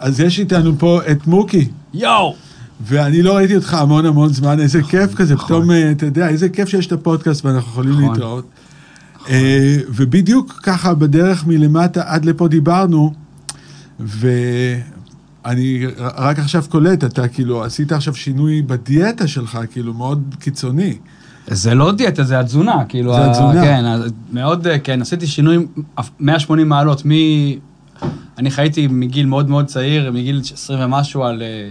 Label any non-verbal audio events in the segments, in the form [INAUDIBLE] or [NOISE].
אז יש איתנו פה את מוקי, יואו! ואני לא ראיתי אותך המון המון זמן, איזה כיף כזה, פתאום, אה, אתה יודע, איזה כיף שיש את הפודקאסט ואנחנו יכולים נכון. להתראות. אה, ובדיוק ככה בדרך מלמטה עד לפה דיברנו, ואני רק עכשיו קולט, אתה כאילו עשית עכשיו שינוי בדיאטה שלך, כאילו מאוד קיצוני. זה לא דיאטה, זה התזונה, כאילו... זה התזונה. כן, מאוד, אה, כן, עשיתי שינוי 180 מעלות, מ... אני חייתי מגיל מאוד מאוד צעיר, מגיל 20 ומשהו, על, אה,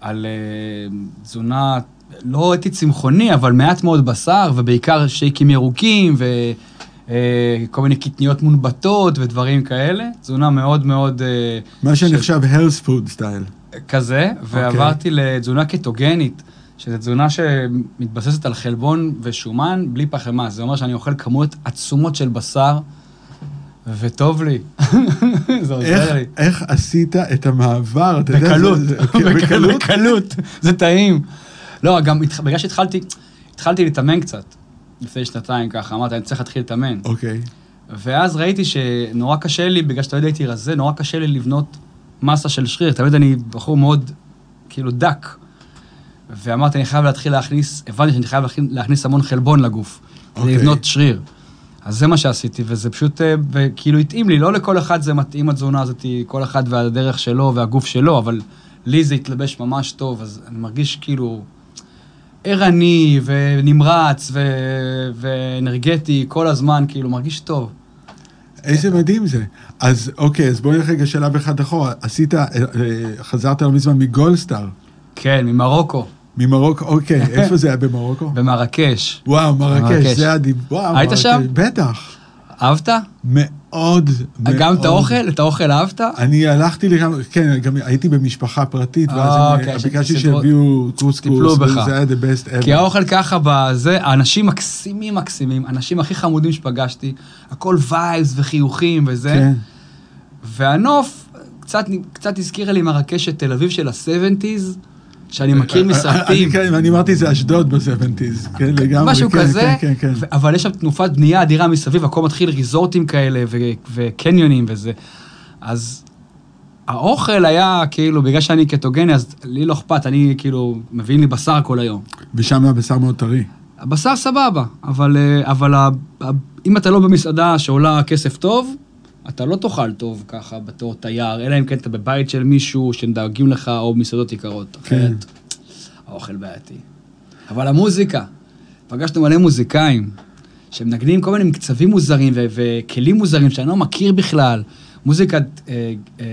על אה, תזונה, לא הייתי צמחוני, אבל מעט מאוד בשר, ובעיקר שייקים ירוקים, וכל מיני קטניות מונבטות ודברים כאלה. תזונה מאוד מאוד... אה, מה שנחשב health food style. כזה, ועברתי לתזונה קטוגנית, שזו תזונה שמתבססת על חלבון ושומן בלי פחמימה. זה אומר שאני אוכל כמויות עצומות של בשר, וטוב לי. [LAUGHS] זה עוזר איך, לי. איך עשית את המעבר? יודע, בקלות, זה- כן, בקלות, בקלות? זה טעים. לא, גם התח- בגלל שהתחלתי, התחלתי להתאמן קצת, לפני שנתיים ככה, אמרתי, אני צריך להתחיל להתאמן. אוקיי. ואז ראיתי שנורא קשה לי, בגלל שתמיד הייתי רזה, נורא קשה לי לבנות מסה של שריר. תמיד אני בחור מאוד, כאילו, דק. ואמרתי, אני חייב להתחיל להכניס, הבנתי שאני חייב להכניס, המון חלבון לגוף, כדי אוקיי. לבנות שריר. אז זה מה שעשיתי, וזה פשוט, אה, וכאילו התאים לי, לא לכל אחד זה מתאים התזונה הזאת, כל אחד והדרך שלו והגוף שלו, אבל לי זה התלבש ממש טוב, אז אני מרגיש כאילו ערני ונמרץ ו... ואנרגטי כל הזמן, כאילו, מרגיש טוב. איזה מדהים זה. אז אוקיי, אז בואי נלך רגע שלב אחד אחורה. עשית, אה, אה, חזרת לא מזמן מגולדסטאר, כן, ממרוקו, ממרוקו, אוקיי, [LAUGHS] איפה זה היה במרוקו? במרקש. וואו, מרקש. זה הדיב... וואו, היית מרקש, שם? בטח. אהבת? מאוד, מאוד. גם את האוכל? את האוכל אהבת? אני הלכתי לכמה, כן, גם הייתי במשפחה פרטית, אה, ואז הם- אוקיי, ביקשתי שסיפרו- שיביאו קוסקוס. וזה היה the best ever. כי האוכל ככה בזה, האנשים מקסימים מקסימים, האנשים הכי חמודים שפגשתי, הכל vibes וחיוכים וזה. כן. והנוף קצת, קצת הזכירה לי מרקש את תל אביב של ה-70's, שאני מכיר מסרטים. אני- כן, ואני אמרתי זה אשדוד ב-70's, כן, לגמרי. משהו כן, כזה, כן, אבל יש שם תנופת בנייה אדירה מסביב, הכל מתחיל ריזורטים כאלה וקניונים וזה. אז האוכל היה כאילו, בגלל שאני קטוגני, אז לי לא אכפת, אני כאילו, מביאים לי בשר כל היום. ושם הבשר מאוד טרי. הבשר סבבה, אבל, אה, אם אתה לא במסעדה שעולה כסף טוב, אתה לא תאכל טוב ככה בתור תייר, אלא אם כן אתה בבית של מישהו שדואגים לך או מסעדות יקרות. כן. אחרת, האוכל בעייתי. אבל המוזיקה, פגשנו מלא מוזיקאים שמנגנים כל מיני מקצבים מוזרים ו- וכלים מוזרים שאני לא מכיר בכלל. מוזיקת אה, אה,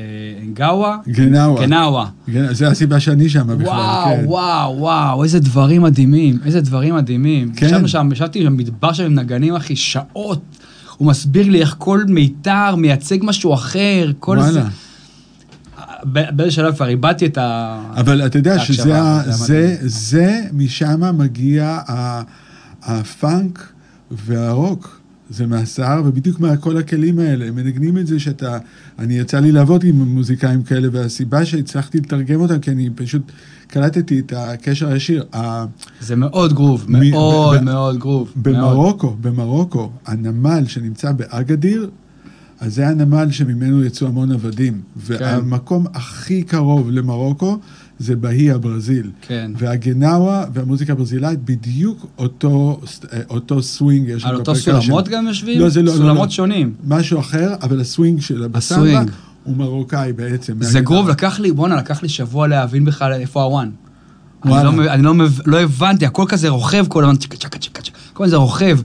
גאווה, גנאווה. גנאווה. כן, זה הסיבה שאני שם בכלל, וואו, כן. וואו, וואו, איזה דברים מדהימים, איזה דברים מדהימים. כן. ישבנו שם, ישבתי במדבר שם עם נגנים, אחי, שעות. הוא מסביר לי איך כל מיתר מייצג משהו אחר, כל זה. וואלה. ב- באיזה שלב כבר איבדתי את ה... אבל אתה יודע שזה, זה זה. זה, משם מגיע הפאנק והרוק. זה מהשיער, ובדיוק מכל הכלים האלה. הם מנגנים את זה שאתה... אני יצא לי לעבוד עם מוזיקאים כאלה, והסיבה שהצלחתי לתרגם אותם, כי אני פשוט קלטתי את הקשר הישיר. זה מאוד גרוב, מאוד מאוד גרוב. במרוקו, במרוקו, הנמל שנמצא באגדיר, אז זה הנמל שממנו יצאו המון עבדים. כן. והמקום הכי קרוב למרוקו זה באהיה, ברזיל. כן. והגנאווה והמוזיקה הברזילאית בדיוק אותו, אה, אותו סווינג יש על אותו. סולמות גם יושבים? לא, זה לא, לא, סולמות לא. שונים. משהו אחר, אבל הסווינג של הבסמבה הסווינג. הוא מרוקאי בעצם. זה. גרוב, לקח לי, בואנה, לקח לי שבוע להבין בכלל איפה ה one. אני. לא, לא, לא הבנתי, הכל כזה רוכב כל הזמן, צ'קה צ'קה צ'קה צ'קה, כל הזמן זה רוכב.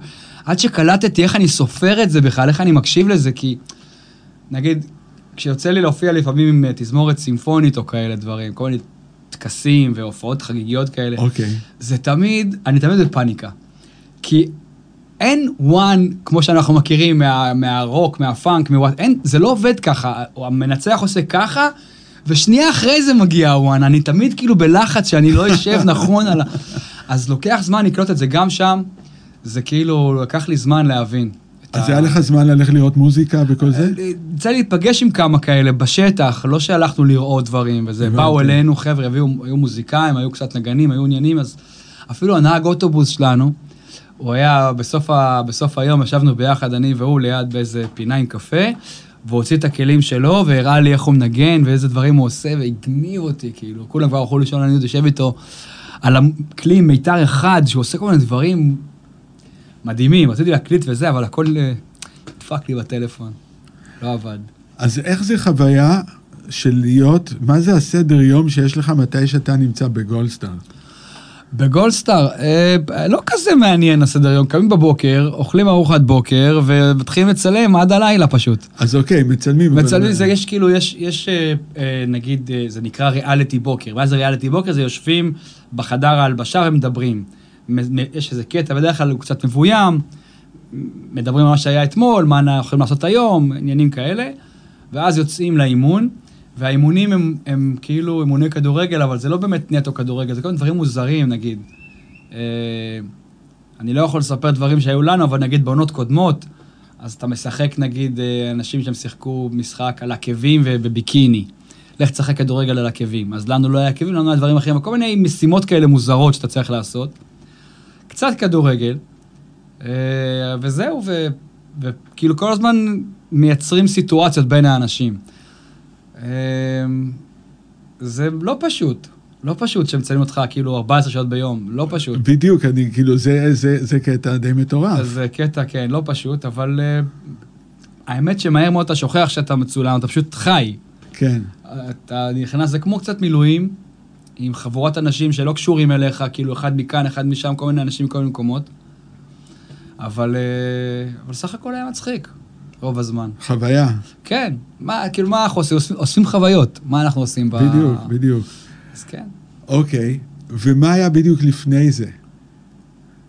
עד שקלטתי איך אני סופר את זה בכלל, איך אני מקשיב לזה, כי נגיד, כשיוצא לי להופיע לפעמים עם אה, תזמורת סימפונית או כאלה דברים, כל מיני טקסים והופעות חגיגיות כאלה, אוקיי. זה תמיד, אני תמיד בפאניקה. כי אין וואן, כמו שאנחנו מכירים מה, מהרוק, מהפאנק, מהוואט, אין, זה לא עובד ככה. המנצח עושה ככה, ושנייה אחרי זה מגיע הוואן. אני תמיד כאילו בלחץ שאני לא אשב [LAUGHS] נכון על ה... אז לוקח זמן לקלוט את זה גם שם, זה כאילו, לקח לי זמן להבין. אז היה לך זמן ללכת לראות מוזיקה וכל זה? יצא לי להיפגש עם כמה כאלה בשטח, לא שהלכנו לראות דברים וזה. באו אלינו חבר'ה, היו מוזיקאים, היו קצת נגנים, היו עניינים, אז אפילו הנהג אוטובוס שלנו, הוא היה בסוף, ה, בסוף היום, ישבנו ביחד, אני והוא, ליד באיזה פינה עם קפה, והוא הוציא את הכלים שלו, והראה לי איך הוא מנגן, ואיזה דברים הוא עושה, והגניב אותי, כאילו, כולם כבר הלכו לישון, אני עוד יושב איתו על הכלי מיתר אחד, שהוא עושה כל מיני דברים מדהימים. רציתי להקליט וזה, אבל הכל אה, דפק לי בטלפון. לא עבד. אז איך זה חוויה של להיות, מה זה הסדר יום שיש לך מתי שאתה נמצא בגולדסטאר? בגולדסטאר, אה, לא כזה מעניין הסדר יום, קמים בבוקר, אוכלים ארוחת בוקר, ומתחילים לצלם עד הלילה פשוט. אז אוקיי, מצלמים. אבל- מצלמים, זה יש כאילו, יש, יש אה, אה, נגיד, אה, זה נקרא ריאליטי בוקר. מה זה ריאליטי בוקר? זה יושבים בחדר ההלבשה ומדברים. יש איזה קטע, בדרך כלל הוא קצת מבוים, מדברים על מה שהיה אתמול, מה אנחנו יכולים לעשות היום, עניינים כאלה, ואז יוצאים לאימון, והאימונים הם, הם כאילו אימוני כדורגל, אבל זה לא באמת נטו כדורגל, זה כל מיני דברים מוזרים, נגיד. אה, אני לא יכול לספר דברים שהיו לנו, אבל נגיד בעונות קודמות, אז אתה משחק, נגיד, אה, אנשים שהם שיחקו משחק על עקבים ובביקיני. לך תשחק כדורגל על עקבים. אז לנו לא היה עקבים, לנו היה דברים אחרים, כל מיני משימות כאלה מוזרות שאתה צריך לעשות. קצת כדורגל, אה, וזהו, וכאילו כל הזמן מייצרים סיטואציות בין האנשים. אה, זה לא פשוט, לא פשוט שמצלמים אותך כאילו 14 שעות ביום, לא פשוט. בדיוק, אני כאילו, זה, זה, זה קטע די מטורף. זה קטע, כן, לא פשוט, אבל uh, האמת שמהר מאוד אתה שוכח שאתה מצולם, אתה פשוט חי. כן. אתה נכנס, זה כמו קצת מילואים, עם חבורת אנשים שלא קשורים אליך, כאילו אחד מכאן, אחד משם, כל מיני אנשים מכל מיני מקומות. אבל, uh, אבל סך הכל היה מצחיק, רוב הזמן. חוויה. כן, מה, כאילו, מה אנחנו עושים? אוספים, אוספים חוויות. מה אנחנו עושים ב... בדיוק, בדיוק. אז כן. אוקיי, ומה היה בדיוק לפני זה?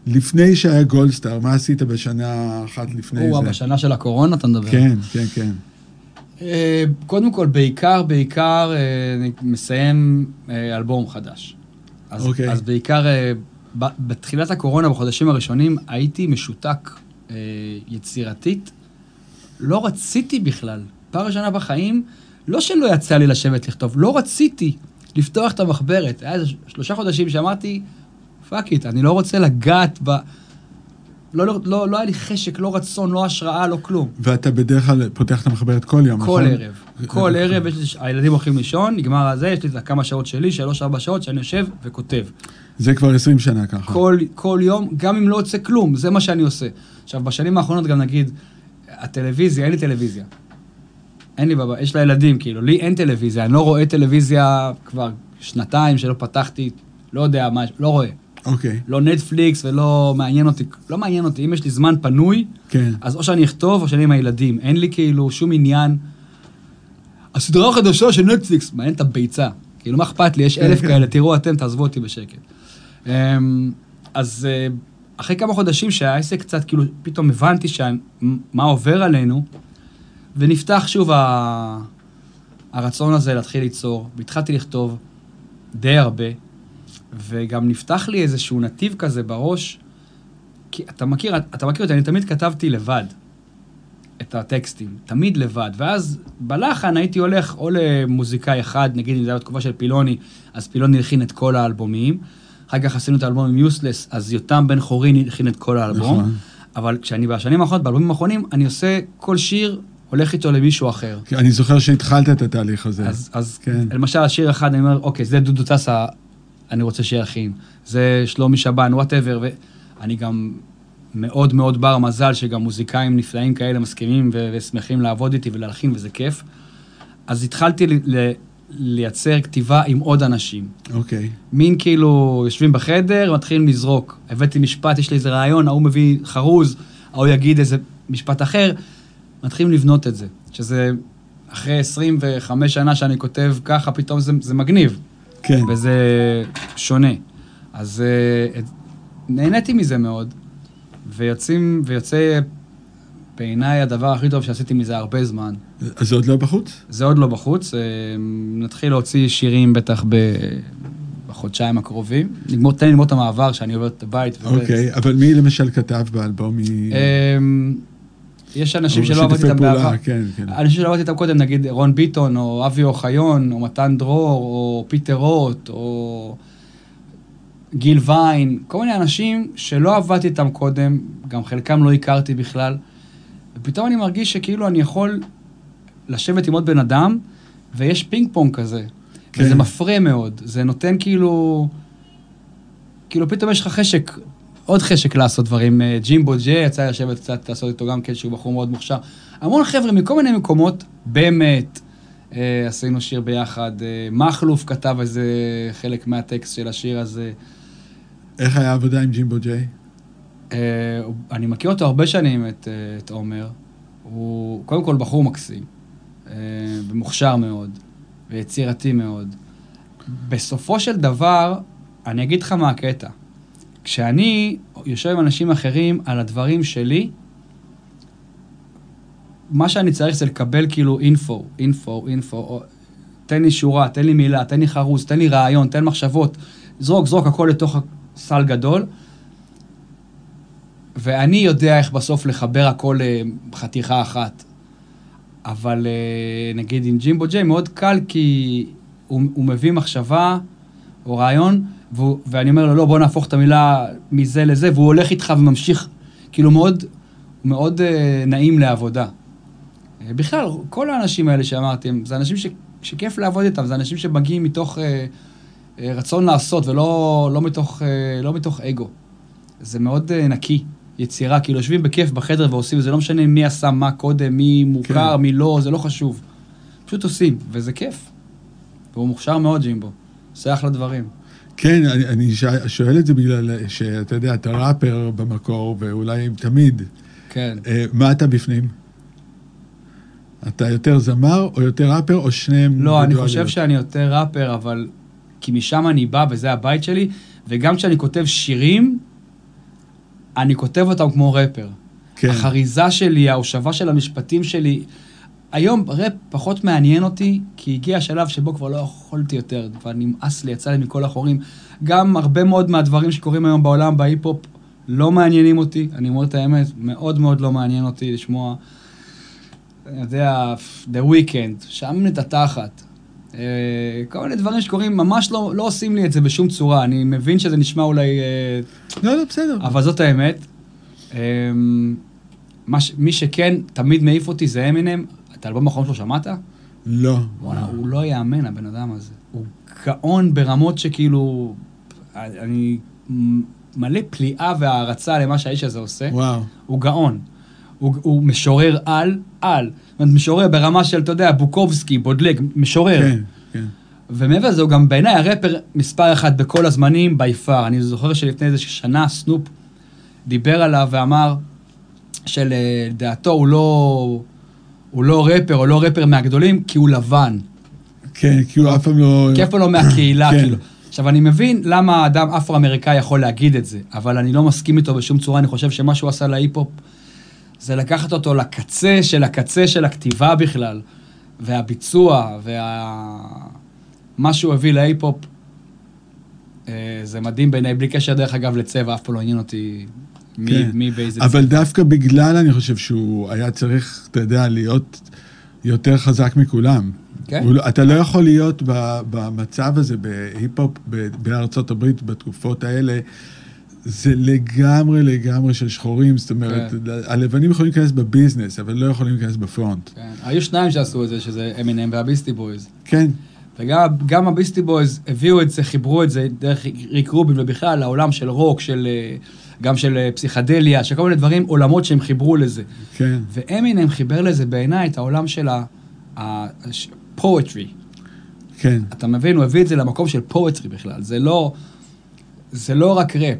לפני שהיה גולדסטאר, מה עשית בשנה אחת לפני או, זה? בשנה של הקורונה אתה מדבר. כן, כן, כן. אה, קודם כל, בעיקר, בעיקר, אה, אני מסיים אה, אלבום חדש. אז, אוקיי. אז בעיקר, בתחילת הקורונה, בחודשים הראשונים, הייתי משותק יצירתית. לא רציתי בכלל. פעם ראשונה בחיים, לא שלא יצא לי לשבת לכתוב, לא רציתי לפתוח את המחברת. היה איזה שלושה חודשים שאמרתי, fuck it, אני לא רוצה לגעת ב... לא, לא, לא, לא היה לי חשק, לא רצון, לא השראה, לא כלום. ואתה בדרך כלל פותח את המחברת כל יום, כל נכון? ערב. כל ערב, יש לי, הילדים הולכים לישון, נגמר הזה, יש לי את הכמה שעות שלי, שלוש-ארבע שעות, שאני יושב וכותב. זה כבר 20 שנה ככה. כל, כל יום, גם אם לא יוצא כלום, זה מה שאני עושה. עכשיו, בשנים האחרונות גם נגיד, הטלוויזיה, אין לי טלוויזיה. אין לי בבית, יש לה ילדים, כאילו, לי אין טלוויזיה, אני לא רואה טלוויזיה כבר שנתיים שלא פתחתי, לא יודע מה, לא רואה. אוקיי, לא נטפליקס ולא מעניין אותי, לא מעניין אותי, אם יש לי זמן פנוי, כן. אז או שאני אכתוב או שאני עם הילדים. אין לי כאילו שום עניין. הסדרה החדשה של נטפליקס, מעניין את הביצה. כאילו, מה אכפת לי? יש כן, אלף כן. כאלה, תראו אתם, תעזבו אותי בשקט. אמ, אז אה, אחרי כמה חודשים שהעסק קצת, כאילו, פתאום הבנתי שה- מה עובר עלינו, ונפתח שוב ה... הרצון הזה להתחיל ליצור, והתחלתי לכתוב די הרבה, וגם נפתח לי איזשהו נתיב כזה בראש, כי אתה מכיר, אתה מכיר אותי, אני תמיד כתבתי לבד את הטקסטים, תמיד לבד, ואז בלחן הייתי הולך או למוזיקאי אחד, נגיד אם זה היה בתקופה של פילוני, אז פילוני הכין את כל האלבומים, אחר כך עשינו את האלבום עם יוסלס, אז יותם בן חורין הכין את כל האלבום, נכון. אבל כשאני בשנים האחרונות, באלבומים האחרונים, אני עושה כל שיר, הולך איתו למישהו אחר. אני זוכר שהתחלת את התהליך הזה. אז, אז כן. למשל, שיר אחד, אני אומר, אוקיי, זה דודו טסה, אני רוצה שיכין. זה שלומי שבן, whatever, ואני גם מאוד מאוד בר מזל שגם מוזיקאים נפלאים כאלה מסכימים ושמחים לעבוד איתי ולהלחין, וזה כיף. אז התחלתי ל- ל- לייצר כתיבה עם עוד אנשים. אוקיי. מין כאילו, יושבים בחדר, מתחילים לזרוק. הבאתי משפט, יש לי איזה רעיון, ההוא מביא חרוז, ההוא יגיד איזה משפט אחר, מתחילים לבנות את זה. שזה אחרי 25 שנה שאני כותב ככה, פתאום זה, זה מגניב, כן. וזה שונה. אז אה, נהניתי מזה מאוד, ויוצאים, ויוצא בעיניי הדבר הכי טוב שעשיתי מזה הרבה זמן. אז זה עוד לא בחוץ? זה עוד לא בחוץ, אה, נתחיל להוציא שירים בטח ב... בחודשיים הקרובים. נגמור, תן לי לגמור את המעבר שאני עובר את הבית. אוקיי, אבל מי למשל כתב באלבום? מי... אמ, יש אנשים שלא עבדתי איתם בעבר. כן, כן. אנשים שלא עבדתי איתם קודם, נגיד רון ביטון, או אבי אוחיון, או מתן דרור, או פיטר רוט, או... גיל ויין, כל מיני אנשים שלא עבדתי איתם קודם, גם חלקם לא הכרתי בכלל, ופתאום אני מרגיש שכאילו אני יכול לשבת עם עוד בן אדם, ויש פינג פונג כזה. כן. וזה מפרה מאוד, זה נותן כאילו... כאילו פתאום יש לך חשק, עוד חשק לעשות דברים. אה, ג'ימבו ג'יי, יצא לשבת קצת לעשות איתו גם כן, שהוא בחור מאוד מוכשר. המון חבר'ה מכל מיני מקומות, באמת, אה, עשינו שיר ביחד. אה, מכלוף כתב איזה חלק מהטקסט של השיר הזה. איך היה העבודה עם ג'ימבו ג'יי? אה, אני מכיר אותו הרבה שנים, את, אה, את עומר. הוא קודם כל בחור מקסים, אה, ומוכשר מאוד, ויצירתי מאוד. בסופו של דבר, אני אגיד לך מה הקטע. כשאני יושב עם אנשים אחרים על הדברים שלי, מה שאני צריך זה לקבל כאילו אינפו, אינפו, אינפו, או- תן לי שורה, תן לי מילה, תן לי חרוז, תן לי רעיון, תן מחשבות, זרוק, זרוק הכל לתוך סל גדול. ואני יודע איך בסוף לחבר הכל לחתיכה אחת. אבל אה, נגיד עם ג'ימבו ג'יי מאוד קל כי הוא, הוא מביא מחשבה או רעיון, והוא, ואני אומר לו, לא, בוא נהפוך את המילה מזה לזה, והוא הולך איתך וממשיך, כאילו מאוד, מאוד אה, נעים לעבודה. אה, בכלל, כל האנשים האלה שאמרתי, זה אנשים ש, שכיף לעבוד איתם, זה אנשים שמגיעים מתוך אה, אה, רצון לעשות ולא לא מתוך, אה, לא מתוך אגו. זה מאוד אה, נקי, יצירה, כאילו יושבים בכיף בחדר ועושים, זה לא משנה מי עשה מה קודם, מי מוכר, כן. מי לא, זה לא חשוב. פשוט עושים, וזה כיף. והוא מוכשר מאוד, ג'ימבו. עושה אחלה דברים. כן, אני, אני שואל את זה בגלל שאתה יודע, אתה ראפר במקור, ואולי תמיד. כן. אה, מה אתה בפנים? אתה יותר זמר או יותר ראפר, או שניהם? לא, אני? חושב שאני יותר ראפר, אבל... כי משם אני בא וזה הבית שלי, וגם כשאני כותב שירים, אני כותב אותם כמו ראפר. כן. החריזה שלי, ההושבה של המשפטים שלי. היום ראפ פחות מעניין אותי, כי הגיע השלב שבו כבר לא יכולתי יותר, כבר נמאס לי, יצא לי מכל החורים. גם הרבה מאוד מהדברים שקורים היום בעולם, בהיפ-הופ, לא מעניינים אותי, אני אומר את האמת, מאוד מאוד לא מעניין אותי לשמוע, אני יודע, The Weeknd, לי את התחת. אה, כל מיני דברים שקורים, ממש לא, לא עושים לי את זה בשום צורה. אני מבין שזה נשמע אולי אה, לא, לא, בסדר. אבל זאת האמת. אמ, מה ש- מי שכן תמיד מעיף אותי זה אמינם. את האלבום האחרון שלו שמעת? לא. וואלה, הוא לא יאמן, הבן אדם הזה. הוא גאון ברמות שכאילו... אני מלא פליאה והערצה למה שהאיש הזה עושה. וואו. הוא גאון. הוא, הוא משורר על, על. משורר ברמה של, אתה יודע, בוקובסקי, בודלר, משורר. כן, כן. ומעבר לזה, הוא גם בעיניי הראפר מספר אחת בכל הזמנים, by far. אני זוכר שלפני איזה שנה סנופ דיבר עליו ואמר שלדעתו הוא לא, הוא לא ראפר, או לא ראפר מהגדולים, כי הוא לבן. כן, כי הוא אף פעם לא... כי אף פעם לא מהקהילה, כן. כאילו. עכשיו, אני מבין למה אדם אפרו-אמריקאי יכול להגיד את זה, אבל אני לא מסכים איתו בשום צורה, אני חושב שמה שהוא עשה להיפ-הופ זה לקחת אותו לקצה של הקצה של הכתיבה בכלל, והביצוע, וה... מה שהוא הביא להיפ-הופ, אה, זה מדהים בעיניי, בלי קשר דרך אגב לצבע, אף פעם לא עניין אותי מי, כן. מי באיזה אבל דווקא בגלל, אני חושב שהוא היה צריך, אתה יודע, להיות יותר חזק מכולם. כן? הוא לא- אתה לא יכול להיות במצב הזה בהיפ-הופ בארצות הברית בתקופות האלה. זה לגמרי לגמרי של שחורים, זאת אומרת, כן. הלבנים יכולים להיכנס בביזנס, אבל לא יכולים להיכנס ב front. כן. היו שניים שעשו את זה, שזה אמינם והביסטי בויז. כן, וגם גם הביסטי בויז הביאו את זה, חיברו את זה דרך ריק רובין, ובכלל לעולם של רוק, של, אה, גם של אה, פסיכדליה, של כל מיני דברים, עולמות שהם חיברו לזה. כן, ואמינם חיבר לזה בעיניי את העולם של ה-poetry. כן, אתה מבין? הוא הביא את זה למקום של poetry בכלל. זה לא, זה לא רק ראפ.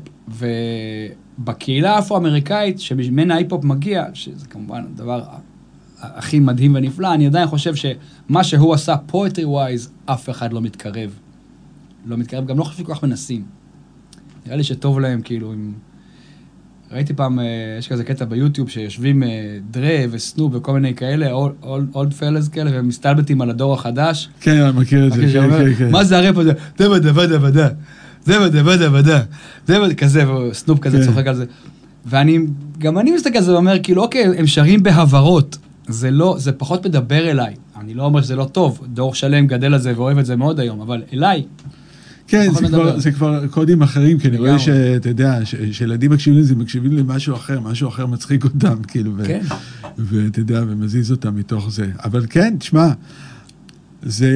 ובקהילה האפרו-אמריקאית, שממנה ההיפ-הופ מגיע, שזה כמובן הדבר הכי מדהים ונפלא, אני עדיין חושב שמה שהוא עשה poetry wise, אף אחד לא מתקרב. לא מתקרב, גם לא חושב שכל כך מנסים. נראה לי שטוב להם, כאילו, עם... ראיתי פעם, אה, יש כזה קטע ביוטיוב שיושבים אה, דרה וסנופ וכל מיני כאלה, אולד פלס כאלה, והם מסתלבטים על הדור החדש. כן, אני מכיר את זה, כן, כן, כן. מה זה הראפ הזה? זה בדה בדה בדה. זה בדה בדה בדה. זה בדה, כזה, וסנופ כזה כן. צוחק על זה. ואני, גם אני מסתכל על זה ואומר, כאילו, אוקיי, הם שרים בהברות. זה לא, זה פחות מדבר אליי. אני לא אומר שזה לא טוב, דור שלם גדל על זה ואוהב את זה מאוד היום, אבל אליי, כן, זה כבר. זה כבר קודים אחרים, כי אני רואה. שאתה יודע, שילדים מקשיבים לזה, מקשיבים למשהו אחר, משהו אחר מצחיק אותם, כאילו, כן. ואתה יודע, ומזיז אותם מתוך זה. אבל כן, תשמע, זה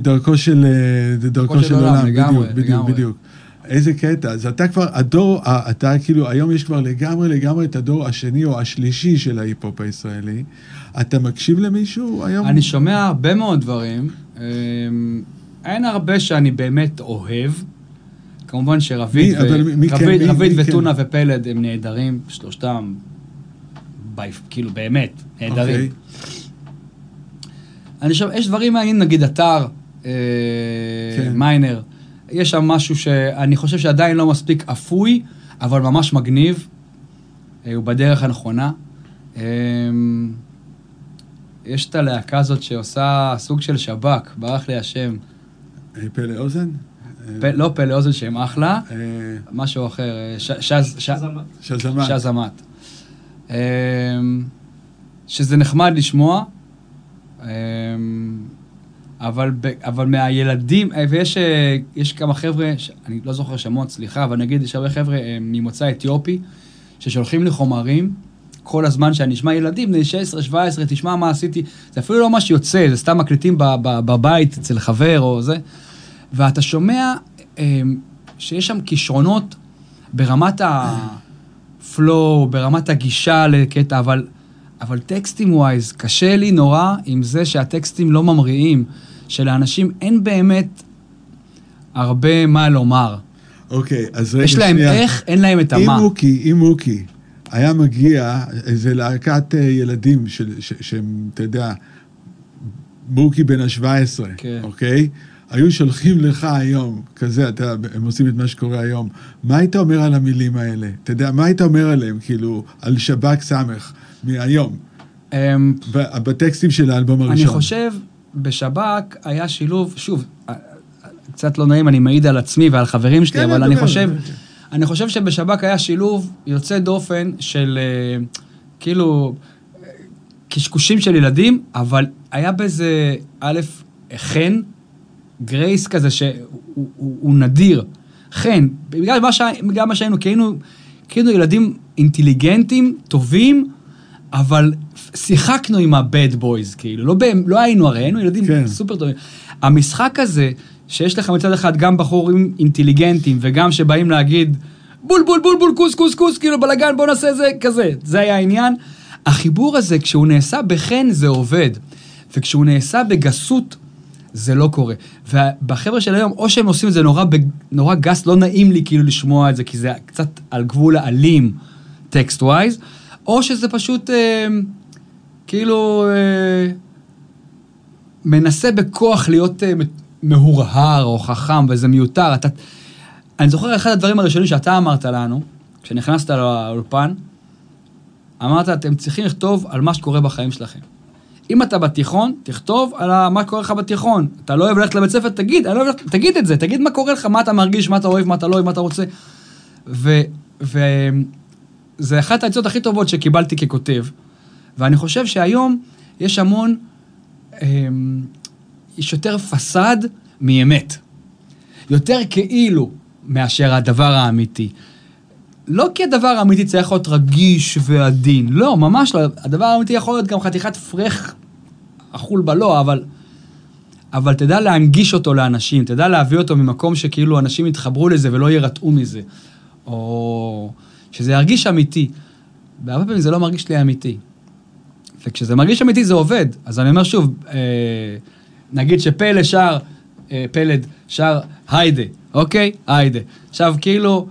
דרכו של, אה, זה דרכו של עולם, לגמרי, בדיוק, בדיוק, לגמרי. בדיוק. איזה קטע, אז אתה כבר, הדור, ה- אתה כאילו, היום יש כבר לגמרי לגמרי את הדור השני או השלישי של ההיפ-הופ הישראלי. אתה מקשיב למישהו היום? אני שומע הרבה מאוד דברים. אמ, אין הרבה שאני באמת אוהב. כמובן שרביד, מי כן, כן? וטונה ופלד הם נהדרים, שלושתם, בי, כאילו באמת, נהדרים. אוקיי. אני חושב, יש דברים מעניינים, נגיד אתר, אה, כן. מיינר, יש שם משהו שאני חושב שעדיין לא מספיק אפוי, אבל ממש מגניב, אה, הוא בדרך הנכונה. אה, יש את הלהקה הזאת שעושה סוג של שב"כ, ברח לי השם. פלא אוזן? פ, לא פלא אוזן שהם אחלה, משהו אחר. שזמת. אמ, שזה נחמד לשמוע, אבל, ב- אבל מהילדים, אה, ויש אה, יש כמה חבר'ה, אני לא זוכר שמות, סליחה, אבל נגיד יש הרבה חבר'ה אה, ממוצא אתיופי, ששולחים לי חומרים כל הזמן שאני אשמע ילדים, בני 16-17, תשמע מה עשיתי, זה אפילו לא מה שיוצא, זה סתם מקליטים בבית אצל חבר או זה, ואתה שומע אמ, שיש שם כישרונות ברמת ה flow, ברמת הגישה לקטע, אבל, אבל טקסטים wise, קשה לי נורא עם זה שהטקסטים לא ממריאים, שלאנשים אין באמת הרבה מה לומר. אוקיי, אז רגע, יש להם שנייה. איך, אין להם את אם המה. מוקי, אם מוקי היה מגיע איזה להקת אה, ילדים שהם, אתה יודע, מוקי בן ה-17, כן. אוקיי? היו שולחים לך היום, כזה, אתה יודע, הם עושים את מה שקורה היום. מה היית אומר על המילים האלה? אתה יודע, מה היית אומר עליהם, כאילו, על שב"כ סמך מהיום, אמ, בטקסטים של האלבום הראשון? אני חושב, בשב"כ היה שילוב, שוב, אה, קצת לא נעים, אני מעיד על עצמי ועל חברים שלי, כן, אבל אני חושב, כן. אני חושב שבשב"כ היה שילוב יוצא דופן של אה, כאילו אה, קשקושים של ילדים, אבל היה בזה, א', חן, גרייס כזה, שהוא הוא, הוא נדיר. חן, בגלל מה, שה, בגלל מה שהיינו, כי היינו, כי היינו ילדים אינטליגנטים, טובים, אבל שיחקנו עם ה-bad boys, כאילו, לא, בהם- לא היינו הרי, היינו ילדים כן. סופר טובים. המשחק הזה, שיש לך מצד אחד גם בחורים אינטליגנטים, וגם שבאים להגיד, בול בול בול בול קוס קוס קוס, כאילו בלאגן, בוא נעשה זה, כזה, זה היה העניין. החיבור הזה, כשהוא נעשה בחן, זה עובד. וכשהוא נעשה בגסות, זה לא קורה. ובחבר'ה של היום, או שהם עושים את זה נורא, בג- נורא גס, לא נעים לי כאילו לשמוע את זה, כי זה קצת על גבול האלים, טקסט ווייז, או שזה פשוט אה, כאילו אה, מנסה בכוח להיות אה, מהורהר או חכם, וזה מיותר. אתה... אני זוכר אחד הדברים הראשונים שאתה אמרת לנו, כשנכנסת לאולפן, אמרת, אתם צריכים לכתוב על מה שקורה בחיים שלכם. אם אתה בתיכון, תכתוב על מה קורה לך בתיכון. אתה לא אוהב ללכת לבית ספר, תגיד, לא אוהב, תגיד את זה, תגיד מה קורה לך, מה אתה מרגיש, מה אתה אוהב, מה אתה לא אוהב, מה אתה רוצה. ו... ו... זה אחת העצות הכי טובות שקיבלתי ככותב. ואני חושב שהיום יש המון, אמ, יש יותר פסאד מאמת. יותר כאילו מאשר הדבר האמיתי. לא כי הדבר האמיתי צריך להיות רגיש ועדין, לא, ממש לא. הדבר האמיתי יכול להיות גם חתיכת פרח אכול בלא, אבל... אבל תדע להנגיש אותו לאנשים, תדע להביא אותו ממקום שכאילו אנשים יתחברו לזה ולא יירתעו מזה. או שזה ירגיש אמיתי. והרבה פעמים זה לא מרגיש לי אמיתי. וכשזה מרגיש אמיתי זה עובד. אז אני אומר שוב, אה, נגיד שפלד שר, אה, פלד שר היידה, אוקיי? היידה. עכשיו כאילו,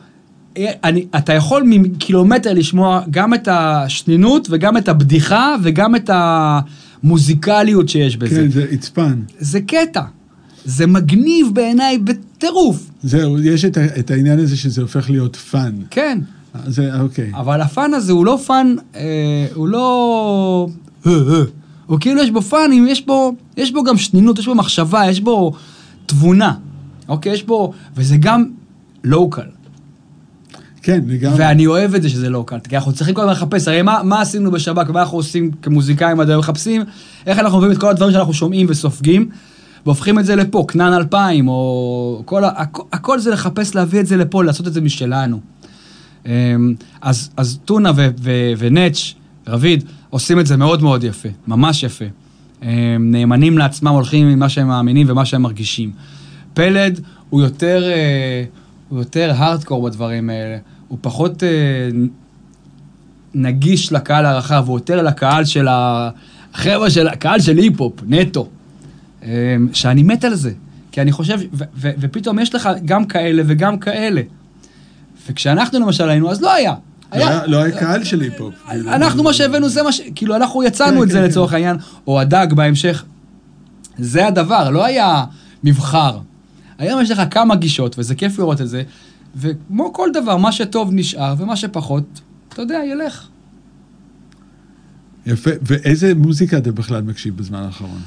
אה, אני, אתה יכול מקילומטר לשמוע גם את השנינות וגם את הבדיחה וגם את המוזיקליות שיש בזה. כן, זה עצפן. זה קטע. זה מגניב בעיניי בטירוף. זהו, יש את, את העניין הזה שזה הופך להיות fun. כן. זה, אוקיי. אבל ה fun הזה הוא לא fun, אה, הוא לא... אה, אה. הוא כאילו יש בו פאנים, יש בו, יש בו גם שנינות, יש בו מחשבה, יש בו תבונה. אוקיי? יש בו... וזה גם local. כן, לגמרי. ואני אוהב את זה שזה local, כי אנחנו צריכים כל הזמן לחפש, הרי מה, מה עשינו בשב"ק, מה אנחנו עושים כמוזיקאים עד היום, מחפשים איך אנחנו מביאים את כל הדברים שאנחנו שומעים וסופגים, והופכים את זה לפה, כנען 2000, או כל, ה- הכ- הכל זה לחפש להביא את זה לפה, לעשות את זה משלנו. אמ, אז, אז טונה ו- ו- ונץ', רביד, עושים את זה מאוד מאוד יפה, ממש יפה. הם נאמנים לעצמם, הולכים עם מה שהם מאמינים ומה שהם מרגישים. פלד הוא יותר, אה, הוא יותר הארדקור בדברים האלה, הוא פחות אה, נגיש לקהל הרחב, הוא יותר לקהל של. החבר'ה של הקהל של היפ-הופ, נטו. אה, שאני מת על זה, כי אני חושב, ו- ו- ופתאום יש לך גם כאלה וגם כאלה. וכשאנחנו למשל היינו, אז לא היה. לא היה- לא היה קהל של היפ-הופ. אנחנו מה שהבאנו זה מה ש... כאילו, אנחנו יצאנו כן, את זה כן, לצורך כן. העניין, או הדג בהמשך. זה הדבר, לא היה מבחר. היום יש לך כמה גישות, וזה כיף לראות את זה, וכמו כל דבר, מה שטוב נשאר, ומה שפחות, אתה יודע, ילך. יפה, ואיזה מוזיקה אתה בכלל מקשיב בזמן האחרון?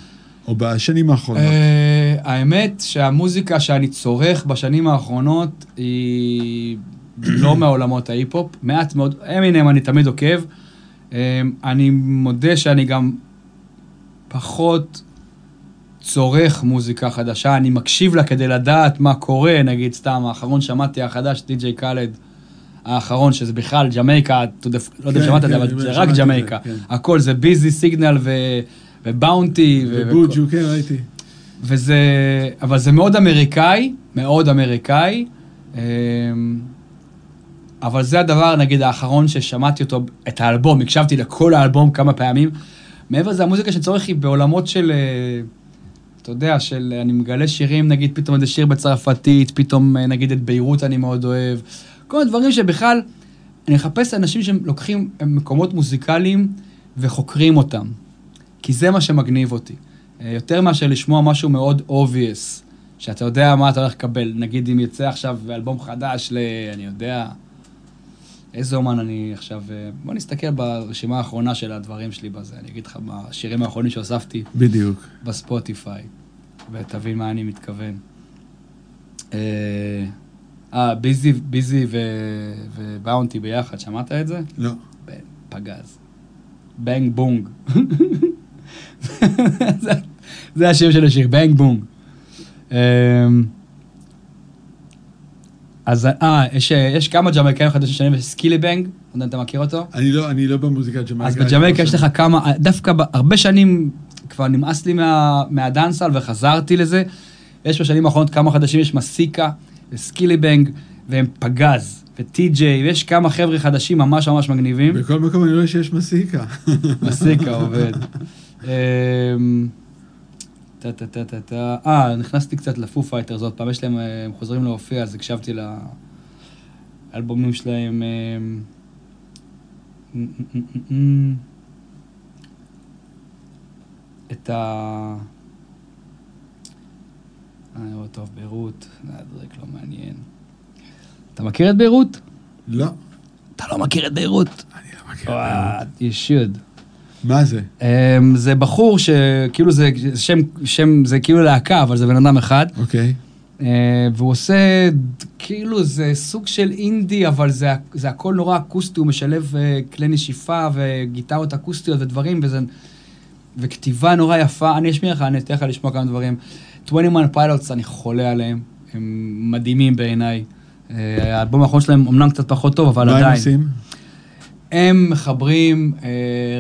או בשנים האחרונות? אה, האמת שהמוזיקה שאני צורך בשנים האחרונות היא לא [CLEARS THROAT] מעולמות ההיפ-הופ, מעט מאוד, אמינם אני תמיד עוקב. אה, אני מודה שאני גם פחות צורך מוזיקה חדשה, אני מקשיב לה כדי לדעת מה קורה, נגיד סתם, האחרון שמעתי החדש, די.ג'יי קאלד, האחרון, שזה בכלל ג'מייקה, לא יודע אם כן, שמעת את זה, כן, אבל זה רק ג'מייקה. כן. הכל זה ביזי, סיגנל ובאונטי. ובוג'ו, כן, ראיתי. וזה, אבל זה מאוד אמריקאי, מאוד אמריקאי. אבל זה הדבר, נגיד, האחרון ששמעתי אותו, את האלבום, הקשבתי לכל האלבום כמה פעמים. מעבר לזה, המוזיקה שצורך היא בעולמות של, אה, אתה יודע, של, אני מגלה שירים, נגיד, פתאום איזה שיר בצרפתית, פתאום, אה, נגיד, את ביירות אני מאוד אוהב. כל מיני דברים שבכלל, אני מחפש אנשים שלוקחים מקומות מוזיקליים וחוקרים אותם. כי זה מה שמגניב אותי. אה, יותר מאשר לשמוע משהו מאוד obvious, שאתה יודע מה אתה הולך לקבל. נגיד אם יצא עכשיו אלבום חדש ל... אני יודע... איזה אומן אני עכשיו... אה, בוא נסתכל ברשימה האחרונה של הדברים שלי בזה. אני אגיד לך מה השירים האחרונים שהוספתי בדיוק. בספוטיפיי, ותבין מה אני מתכוון. אה, אה, ביזי, ביזי ו- ובאונטי ביחד, שמעת את זה? לא. פגז. בנג בונג. [LAUGHS] זה- זה השם של השיר, בנג בונג. אמ, אז אה, יש, יש כמה ג'מייקאים חדשים שאני סקילי בנג, לא יודע אם אתה מכיר אותו? אני לא, אני לא במוזיקה ג'מייקה. אז בג'מייקה יש לך כמה, דווקא הרבה שנים כבר נמאס לי מה, מה dancehall וחזרתי לזה. יש בשנים האחרונות כמה חדשים, יש מסיקה, סקילי בנג, והם פגז, וטי.ג'יי, ויש כמה חבר'ה חדשים ממש ממש מגניבים. בכל מקום אני רואה שיש מסיקה. מסיקה עובד. [LAUGHS] טה טה טה טה טה. אה, נכנסתי קצת לפו פייטרס עוד פעם, יש להם, אה, הם חוזרים להופיע, אז הקשבתי לאלבומים שלהם. אמ. את ה... אני רואה טוב, ביירות, הדרק לא מעניין. אתה מכיר את ביירות? לא, אתה לא מכיר את ביירות? אני לא מכיר. וואו, you should. מה זה? Um, זה בחור שכאילו זה שם, שם, זה כאילו להקה, אבל זה בן אדם אחד. אוקיי. Uh, והוא עושה, כאילו זה סוג של אינדי, אבל זה, זה הכל נורא אקוסטי, הוא משלב uh, כלי נשיפה וגיטרות אקוסטיות ודברים, וזה, וכתיבה נורא יפה. אני אשמיע לך, אני אתן לך לשמוע כמה דברים. 21 פיילוטס, אני חולה עליהם, הם מדהימים בעיניי. Uh, האלבום האחרון שלהם אמנם קצת פחות טוב, אבל מה עדיין. הם עושים? הם מחברים אה,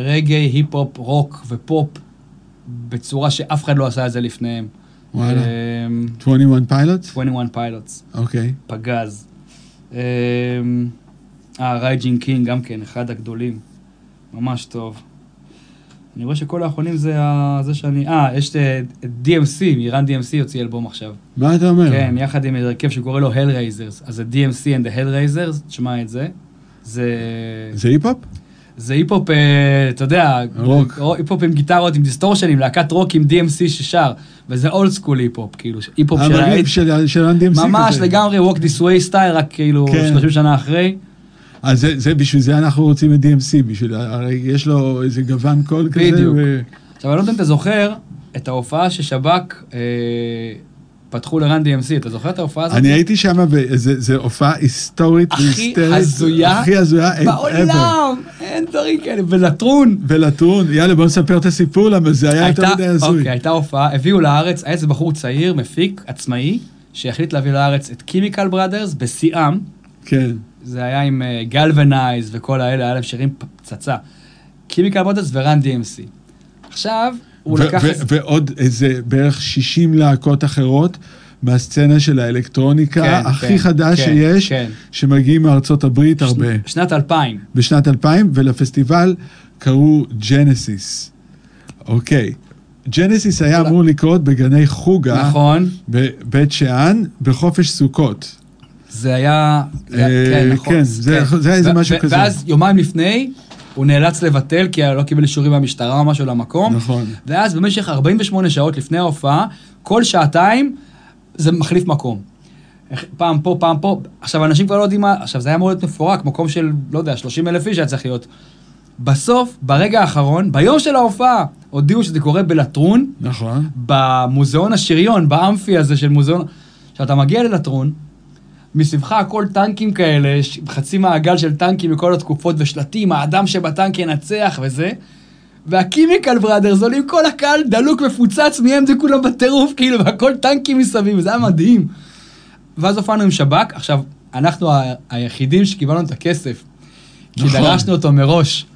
רגאיי, היפ-הופ, רוק ופופ בצורה שאף אחד לא עשה את זה לפניהם. וואלה. אה, 21 פיילוטס? 21 פיילוטס, אוקיי. פגז. אה, אה, רייג'ינג קינג גם כן, אחד הגדולים. ממש טוב. אני רואה שכל האחרונים זה ה- זה שאני... אה, יש את DMC, Run DMC יוציא אלבום עכשיו. מה אתה אומר? כן, יחד עם הרכב שקורא לו Hellraisers. אז זה DMC and the Hellraisers, תשמע את זה. זה... זה היפ-הופ? זה היפ-הופ, אה, אתה יודע. היפ-הופ עם גיטרות, עם דיסטורשנים, להקת רוק עם DMC ששר, וזה old school היפ-הופ, כאילו, היפ-הופ של ה eighties, של ה-DMC כזה. ממש לגמרי walk this way style, רק כאילו כן. 30 שנה אחרי. אז זה- זה, בשביל זה אנחנו רוצים את DMC, בשביל, הרי יש לו איזה גוון קול כזה. בדיוק. ו- עכשיו, אני לא יודע אם אתה זוכר את ההופעה ששב"כ אה, פתחו לרן DMC, אתה זוכר את ההופעה הזאת? אני הייתי שם, וזו הופעה היסטורית הכי. הזויה הכי הזויה. בעולם, אין דברים כאלה, ולטרון. ולטרון, יאללה בוא נספר את הסיפור, למה זה היה יותר מדי הזוי. אוקיי, הייתה הופעה, הביאו לארץ, היה איזה בחור צעיר, מפיק, עצמאי, שהחליט להביא לארץ את קימיקל בראדרס בשיאם, כן. זה היה עם Galvanize וכל האלה, היה להם שירים פצצה. קימיקל בראדרס ו Run DMC. עכשיו, הוא ו- לקח... ו- את- ועוד איזה בערך 60 להקות אחרות מהסצנה של האלקטרוניקה כן, הכי כן, חדש כן, שיש, כן. שמגיעים מארצות הברית הרבה. שנת 2000. בשנת 2000, ולפסטיבל קראו ג'נסיס. אוקיי. ג'נסיס היה אמור לקרות בגני חוגה, נכון. בבית שאן, בחופש סוכות. זה היה... אה, כן, נכון. כן, זה- זה היה איזה משהו כזה. ואז יומיים לפני, הוא נאלץ לבטל, כי לא קיבל אישורים מהמשטרה או משהו למקום. נכון. ואז במשך 48 שעות לפני ההופעה, כל שעתיים זה מחליף מקום. פעם פה, פעם פה. עכשיו, אנשים כבר לא יודעים מה... עכשיו, זה היה אמור להיות מפורק, מקום של, לא יודע, 30 אלף איש היה צריך להיות. בסוף, ברגע האחרון, ביום של ההופעה, הודיעו שזה קורה בלטרון, נכון. במוזיאון השריון, באמפי הזה של מוזיאון... עכשיו, אתה מגיע ללטרון, מסביבך הכל טנקים כאלה, חצי מעגל של טנקים מכל התקופות ושלטים, האדם שבטנק ינצח וזה, והקימיקל בראדרס עולים כל הקהל דלוק מפוצץ מהם זה כולם בטירוף, כאילו, והכל טנקים מסביב, זה היה מדהים. ואז הופענו עם שב"כ, עכשיו, אנחנו ה- היחידים שקיבלנו את הכסף, כי נכון. דרשנו אותו מראש,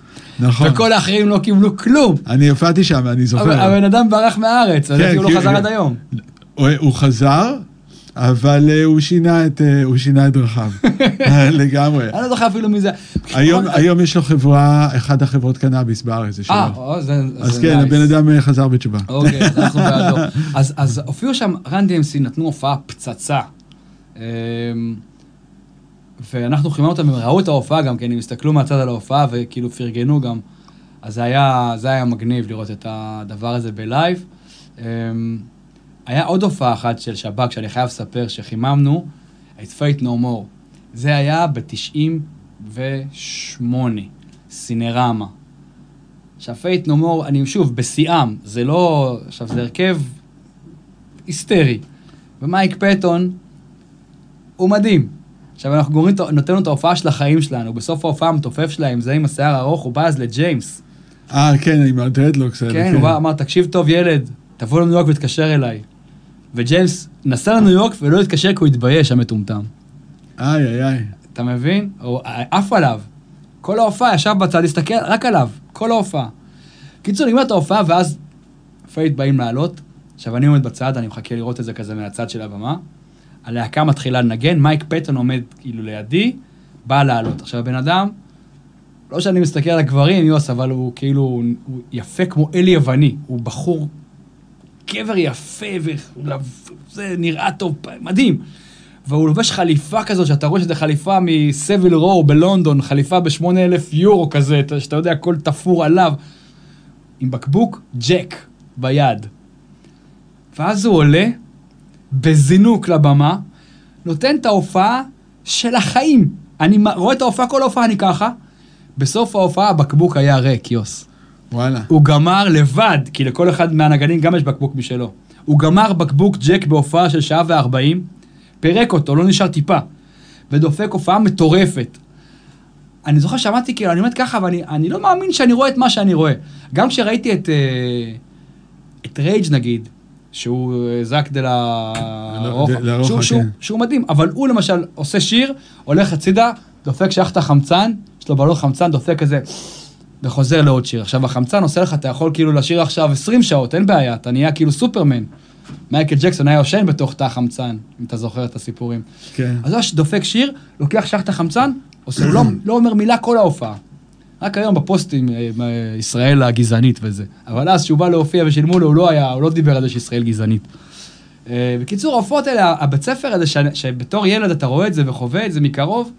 נכון. וכל האחרים לא קיבלו כלום. אני הופעתי שם, אני זוכר. הבן אדם ברח מהארץ, לדעתי הוא לא כי- חזר עד היום. הוא חזר, אבל אה, הוא שינה את, אה, הוא שינה את דרכיו. [LAUGHS] לגמרי. אני לא זוכר אפילו מי זה. היום, היום יש לו חברה, אחת החברות קנאביס בארץ, זה שלו. אה, זה אז כן. הבן אדם אה, חזר בתשובה. אוקיי, אנחנו [LAUGHS] בעדו. אז- אז הופיעו שם, רן DMC נתנו הופעה פצצה. אמ, ואנחנו חיממנו אותם, הם ראו את ההופעה גם, כי הם הסתכלו מהצד על ההופעה וכאילו פרגנו גם. אז זה היה, זה היה מגניב לראות את הדבר הזה בלייב. היה עוד הופעה אחת של שב"כ, שאני חייב לספר, שחיממנו, את Faith No More. זה היה ב-98, סינרמה. עכשיו, Faith No More, אני שוב, בשיאם, זה לא... עכשיו, זה הרכב היסטרי. ומייק פטון, הוא מדהים. עכשיו, אנחנו גורמים, נותן לו את ההופעה של החיים שלנו. בסוף ההופעה המתופף שלהם, זה עם השיער הארוך, הוא בא אז לג'יימס. אה, כן, עם ה dreadlocks האלה. כן, הוא בא, אמר, תקשיב טוב, ילד, תבוא לניו יורק ותתקשר אליי. וג'יימס נסע לניו יורק ולא התקשר כי הוא התבייש, המטומטם. איי, איי, איי. אתה מבין? הוא עף עליו. כל ההופעה ישב בצד, הסתכל רק עליו, כל ההופעה. קיצור, נגמרת ההופעה, ואז Faith באים לעלות. עכשיו, אני עומד בצד, אני מחכה לראות את זה כזה מהצד של הבמה. הלהקה מתחילה לנגן, מייק פטון עומד כאילו לידי, בא לעלות. עכשיו, הבן אם, לא שאני מסתכל על הגברים, יוס, אבל הוא כאילו, הוא יפה כמו אל יווני. הוא בחור, גבר יפה, וזה נראה טוב, מדהים. והוא לובש חליפה כזאת, שאתה רואה שזה חליפה מ Savile Row בלונדון, חליפה ב-8,000 יורו כזה, אתה- שאתה יודע, הכל תפור עליו, עם בקבוק ג'ק ביד. ואז הוא עולה בזינוק לבמה, נותן את ההופעה של החיים. אני רואה את ההופעה, כל ההופעה אני ככה. בסוף ההופעה הבקבוק היה ריק, יוס. וואלה. הוא גמר לבד, כי לכל אחד מהנגנים גם יש בקבוק משלו. הוא גמר בקבוק ג'ק בהופעה של שעה וארבעים, פירק אותו, לא נשאר טיפה, ודופק הופעה מטורפת. אני זוכר שמעתי, כאילו, אני עומד ככה, ואני אני לא מאמין שאני רואה את מה שאני רואה. גם כשראיתי את, אה, את רייג' נגיד, שהוא אה, זאק דה לה... דה- לה רוחה, שהוא, שהוא, כן. שהוא מדהים, אבל הוא למשל עושה שיר, הולך הצידה, דופק שייך החמצן, יש לו בלון חמצן, דופק כזה, וחוזר לעוד שיר. עכשיו, החמצן עושה לך, אתה יכול כאילו לשיר עכשיו 20 שעות, אין בעיה, אתה נהיה כאילו סופרמן. מייקל ג'קסון היה יושן בתוך תא החמצן, אם אתה זוכר את הסיפורים. כן. אז הוא דופק שיר, לוקח שייך החמצן, עושה, הוא לא, לא אומר מילה כל ההופעה. רק היום בפוסטים, אה, אה, ישראל הגזענית וזה. אבל אז, כשהוא בא להופיע ושילמו לו, הוא לא היה, הוא לא דיבר על זה שישראל גזענית. אה, בקיצור, ההופעות האלה, הבית ספר הזה, שבתור ילד אתה רואה את זה וחווה את זה מקרוב,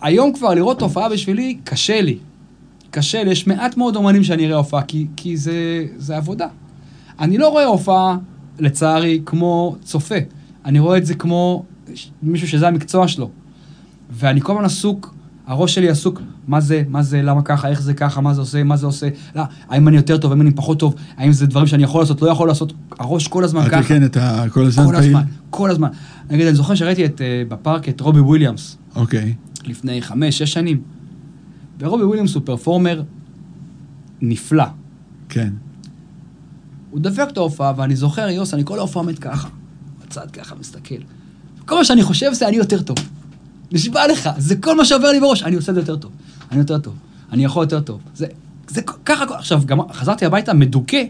היום כבר לראות הופעה בשבילי, קשה לי. קשה לי, יש מעט מאוד אומנים שאני אראה הופעה, כי, כי זה, זה עבודה. אני לא רואה הופעה, לצערי, כמו צופה. אני רואה את זה כמו מישהו שזה המקצוע שלו. ואני כל הזמן עסוק הראש שלי עסוק, מה זה, מה זה, למה ככה, איך זה ככה, מה זה עושה, מה זה עושה, לא, האם אני יותר טוב, האם אני פחות טוב, האם זה דברים שאני יכול לעשות, לא יכול לעשות, הראש כל הזמן ככה. כן, אתה כל הזמן כל פעיל? הזמן, כל הזמן. נגיד, אני זוכר שראיתי את, אה, בפארק את רובי וויליאמס, אוקיי, לפני חמש, שש שנים. ורובי וויליאמס הוא פרפורמר נפלא. כן. הוא דפק את ההופעה, ואני זוכר, יוס, אני כל ההופעה עומד ככה, בצד ככה, מסתכל. כל מה שאני חושב זה אני יותר טוב. נשבע לך, זה כל מה שעובר לי בראש, אני עושה את זה יותר טוב. אני יותר טוב. אני יכול יותר טוב. זה, זה ככה, עכשיו, גם חזרתי הביתה מדוכא,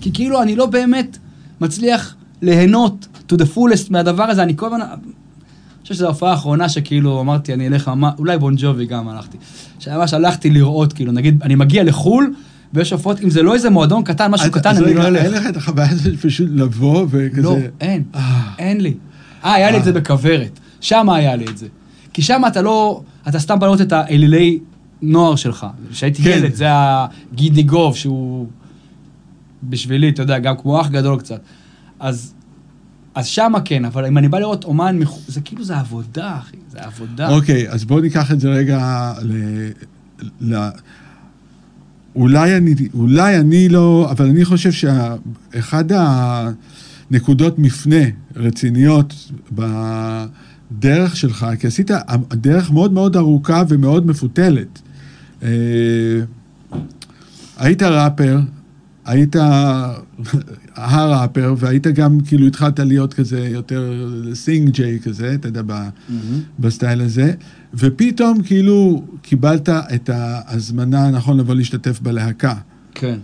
כי כאילו אני לא באמת מצליח ליהנות to the fullest מהדבר הזה, אני כל הזמן... חושב שזו ההופעה האחרונה שכאילו אמרתי, אני אלך אולי בון ג'ובי גם הלכתי. שממש הלכתי לראות, כאילו, נגיד, אני מגיע לחו"ל, ויש הופעות, אם זה לא איזה מועדון קטן, משהו אז- קטן, אז אני לא אלך. אין לך את החוויה הזאת פשוט לבוא וכזה... לא, אין, אה. אין לי. אה, היה לי את זה אה. בכוורת. שם היה לי את זה. כי שם אתה לא, אתה סתם בא לראות את האלילי נוער שלך. כשהייתי כן. ילד, זה הגידי גוב, שהוא בשבילי, אתה יודע, גם כמו אח גדול קצת. אז, אז שמה כן, אבל אם אני בא לראות אומן, זה כאילו, זה עבודה, אחי, זה עבודה. אוקיי, אז בואו ניקח את זה רגע ל... ל... אולי אני, אולי אני לא, אבל אני חושב שאחד הנקודות מפנה רציניות בדרך שלך, כי עשית דרך מאוד מאוד ארוכה ומאוד מפותלת. אה, היית ראפר, היית הראפר, והיית גם, כאילו, התחלת להיות כזה יותר sing jay כזה, אתה יודע. מהמם. בסטייל הזה, ופתאום כאילו קיבלת את ההזמנה, נכון, לבוא להשתתף בלהקה. כן.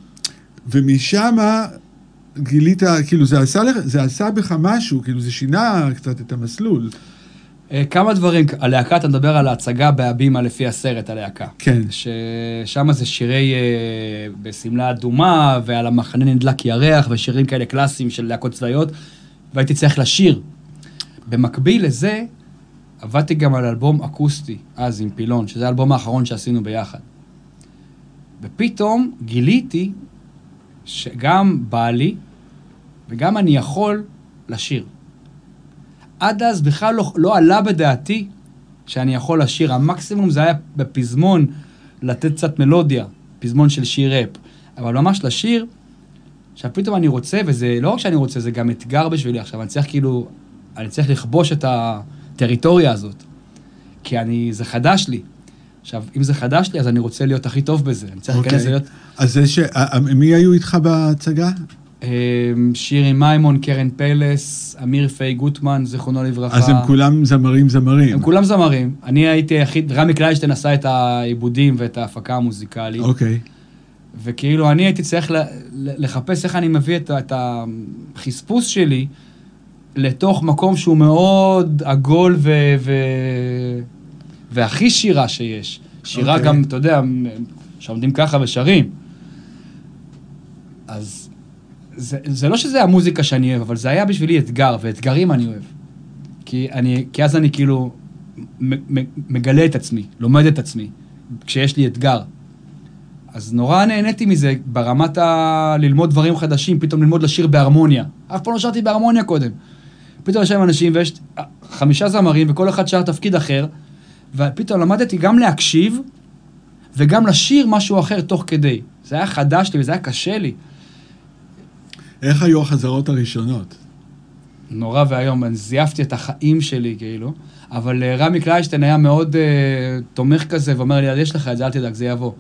ומשם גילית, כאילו זה עשה, זה עשה בך משהו, כאילו זה שינה קצת את המסלול. אה, כמה דברים, הלהקה, אתה מדבר על ההצגה בהבימה לפי הסרט, הלהקה. כן, ששם זה שירי אה, בשמלה אדומה, ועל המחנה נדלק ירח, ושירים כאלה קלאסיים של להקות צבאיות, והייתי צריך לשיר. במקביל לזה, עבדתי גם על אלבום אקוסטי, אז עם פילון, שזה האלבום האחרון שעשינו ביחד. ופתאום גיליתי שגם בא לי, וגם אני יכול לשיר. עד אז בכלל לא, לא עלה בדעתי שאני יכול לשיר. המקסימום זה היה בפזמון, לתת קצת מלודיה, פזמון של שיר ראפ. אבל ממש לשיר, עכשיו פתאום אני רוצה, וזה לא רק שאני רוצה, זה גם אתגר בשבילי עכשיו, אני צריך כאילו, אני צריך לכבוש את הטריטוריה הזאת. כי אני, זה חדש לי. עכשיו, אם זה חדש לי, אז אני רוצה להיות הכי טוב בזה. אני צריך אוקיי. להיכנס להיות... אז זה ש... אה, מי היו איתך בהצגה? אה, שירי מימון, קרן פלס, אמיר פיי גוטמן, זיכרונו לברכה. אז הם כולם זמרים זמרים. הם כולם זמרים. אני הייתי היחיד, רמי קליישטיין עשה את העיבודים ואת ההפקה המוזיקלית. אוקיי. וכאילו אני הייתי צריך לחפש איך אני מביא את, החספוס שלי לתוך מקום שהוא מאוד עגול ו... ו... והכי שירה שיש. שירה אוקיי. גם, אתה יודע, שעומדים ככה ושרים. אז זה, זה לא שזה המוזיקה שאני אוהב, אבל זה היה בשבילי אתגר, ואתגרים אני אוהב. כי, אני, כי אז אני כאילו מגלה את עצמי, לומד את עצמי, כשיש לי אתגר. אז נורא נהניתי מזה ברמת ה... ללמוד דברים חדשים, פתאום ללמוד לשיר בהרמוניה. אף פעם לא שרתי בהרמוניה קודם. פתאום יש שם אנשים ויש חמישה זמרים וכל אחד שר תפקיד אחר, ופתאום למדתי גם להקשיב וגם לשיר משהו אחר תוך כדי. זה היה חדש לי וזה היה קשה לי. איך היו החזרות הראשונות? נורא ואיום, אני זייפתי את החיים שלי, כאילו. אבל אה, רמי קליישטיין היה מאוד uh, תומך כזה, ואומר לי, יש לך את זה, אל תדאג, זה יבוא.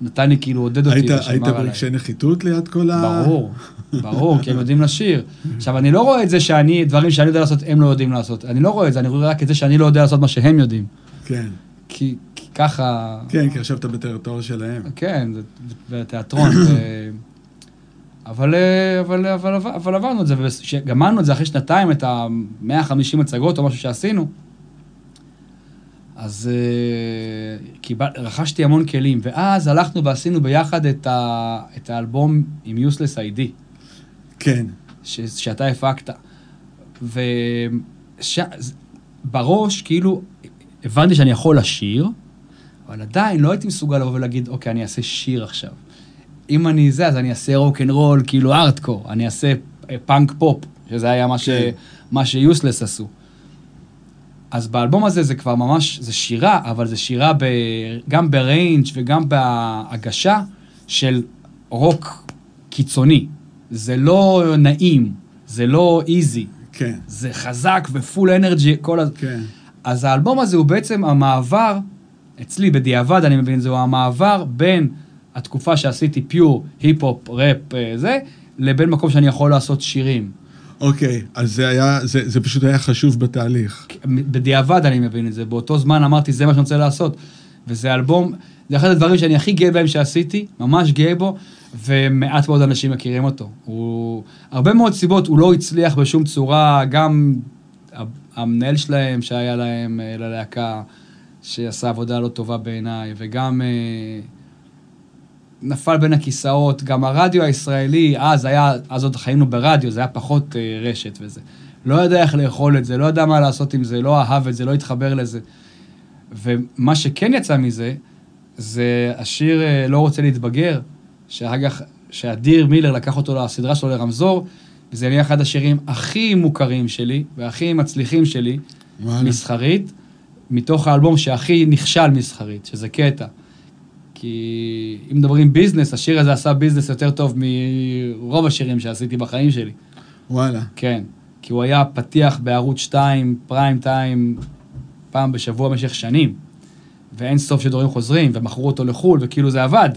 נתן לי, כאילו, עודד אותי היית. ברגשי נחיתות ליד כל ה... ברור, ברור, כי הם יודעים לשיר. [LAUGHS] עכשיו, אני לא רואה את זה שאני, דברים שאני יודע לעשות, הם לא יודעים לעשות. אני לא רואה את זה, אני רואה רק את זה שאני לא יודע לעשות מה שהם יודעים. כן, כי, כי ככה... כן, כי עכשיו אתה בטריטוריה שלהם. כן, זה. אבל, אה, [COUGHS] אבל, אבל, אבל, אבל עברנו את זה, וכשגמרנו את זה אחרי שנתיים, את ה-150 הצגות או משהו שעשינו, אז uh, קיבל, רכשתי המון כלים, ואז הלכנו ועשינו ביחד את, ה, את האלבום עם Useless ID, כן. ש, שאתה הפקת. ובראש, כאילו, הבנתי שאני יכול לשיר, אבל עדיין לא הייתי מסוגל לבוא ולהגיד, אוקיי, אני אעשה שיר עכשיו. אם אני זה, אז אני אעשה רוק אנד רול, כאילו הארדקור, אני אעשה אה, פאנק פופ, שזה היה מה, ש... כן. מה ש Useless עשו. אז באלבום הזה זה כבר ממש, זה שירה, אבל זה שירה ב, גם ב range וגם בהגשה של רוק קיצוני. זה לא נעים, זה לא איזי, כן, זה חזק ופול אנרג'י, כל ה... כן. אז האלבום הזה הוא בעצם המעבר, אצלי בדיעבד אני מבין, זה הוא המעבר בין התקופה שעשיתי פיור, היפ-הופ, ראפ, זה, לבין מקום שאני יכול לעשות שירים. אוקיי, אז זה היה, זה, זה פשוט היה חשוב בתהליך. בדיעבד אני מבין את זה, באותו זמן אמרתי, זה מה שאני רוצה לעשות. וזה אלבום, זה אחד הדברים שאני הכי גאה בהם שעשיתי, ממש גאה בו, ומעט מאוד אנשים מכירים אותו. הוא, הרבה מאוד סיבות, הוא לא הצליח בשום צורה, גם המנהל שלהם שהיה להם אה, ללהקה, שעשה עבודה לא טובה בעיניי, וגם אה, נפל בין הכיסאות, גם הרדיו הישראלי, אז היה, אז עוד חיינו ברדיו, זה היה פחות אה, רשת וזה. לא ידע איך לאכול את זה, לא ידע מה לעשות עם זה, לא אהב את זה, לא התחבר לזה. ומה שכן יצא מזה, זה השיר אה, לא רוצה להתבגר, שאחר כך, שאדיר מילר לקח אותו לסדרה שלו לרמזור, וזה נהיה אחד השירים הכי מוכרים שלי, והכי מצליחים שלי, וואלה. מסחרית, מתוך האלבום שהכי נכשל מסחרית, שזה קטע. כי אם מדברים ביזנס, השיר הזה עשה ביזנס יותר טוב מרוב השירים שעשיתי בחיים שלי. וואלה. כן, כי הוא היה פתיח בערוץ 2, פריים טיים, פעם בשבוע במשך שנים, ואין סוף שידורים חוזרים, ומכרו אותו לחו"ל, וכאילו זה עבד.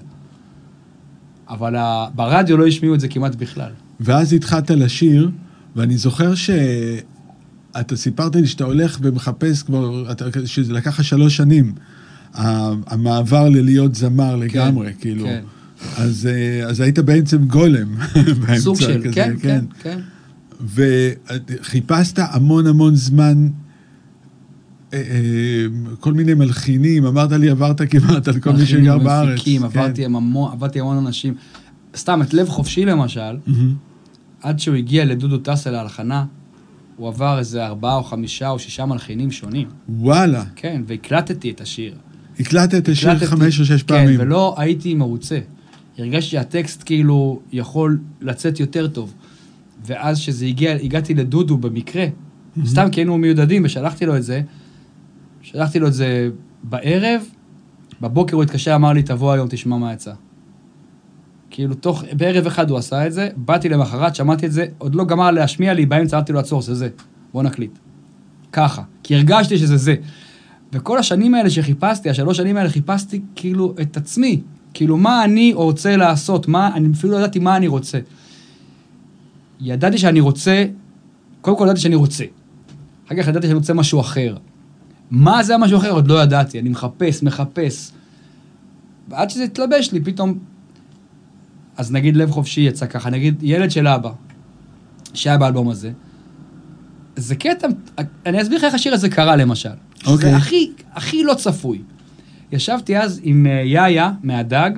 אבל ברדיו לא השמיעו את זה כמעט בכלל. ואז התחלת לשיר, ואני זוכר שאתה סיפרת לי שאתה הולך ומחפש כבר, אתה, שזה לקח לך שלוש שנים, המעבר ללהיות זמר לגמרי, כאילו. כן. אז, אה, אז היית בעצם גולם [LAUGHS] באמצע סוג של, כזה, כן, כן, כן. וחיפשת המון המון זמן אה, אה, כל מיני מלחינים, אמרת לי עברת כמעט על כל מי שגר בארץ. מפיקים, כן. עברתי עם המון, עבדתי המון אנשים. סתם, את לב חופשי למשל. עד שהוא הגיע לדודו טסל להלחנה, הוא עבר איזה ארבעה או חמישה או שישה מלחינים שונים. וואלה, כן, והקלטתי את השיר. הקלטת את השיר חמש או שש כן, פעמים. ולא הייתי מרוצה. הרגשתי שהטקסט כאילו יכול לצאת יותר טוב. ואז כשזה הגיע, הגעתי לדודו במקרה, סתם כי היינו מיודדים ושלחתי לו את זה, שלחתי לו את זה בערב, בבוקר הוא התקשר, אמר לי, תבוא היום, תשמע מה יצא. כאילו, תוך, בערב אחד הוא עשה את זה, באתי למחרת, שמעתי את זה, עוד לא גמר להשמיע לי, באמצע אמרתי לו, עצור, זה זה, בוא נקליט. ככה, כי הרגשתי שזה זה. וכל השנים האלה שחיפשתי, השלוש שנים האלה חיפשתי כאילו את עצמי. כאילו, מה אני רוצה לעשות, מה, אני אפילו לא ידעתי מה אני רוצה. ידעתי שאני רוצה, קודם כל ידעתי שאני רוצה. אחר כך ידעתי שאני רוצה משהו אחר. מה זה המשהו אחר? עוד לא ידעתי, אני מחפש, מחפש. ועד שזה התלבש לי, פתאום... אז נגיד לב חופשי יצא ככה, נגיד ילד של אבא, שהיה באלבום הזה, זה קטע, אני אסביר לך איך השיר הזה קרה למשל. אוקיי. זה הכי, הכי לא צפוי. ישבתי אז עם אה, יאיה מהדג,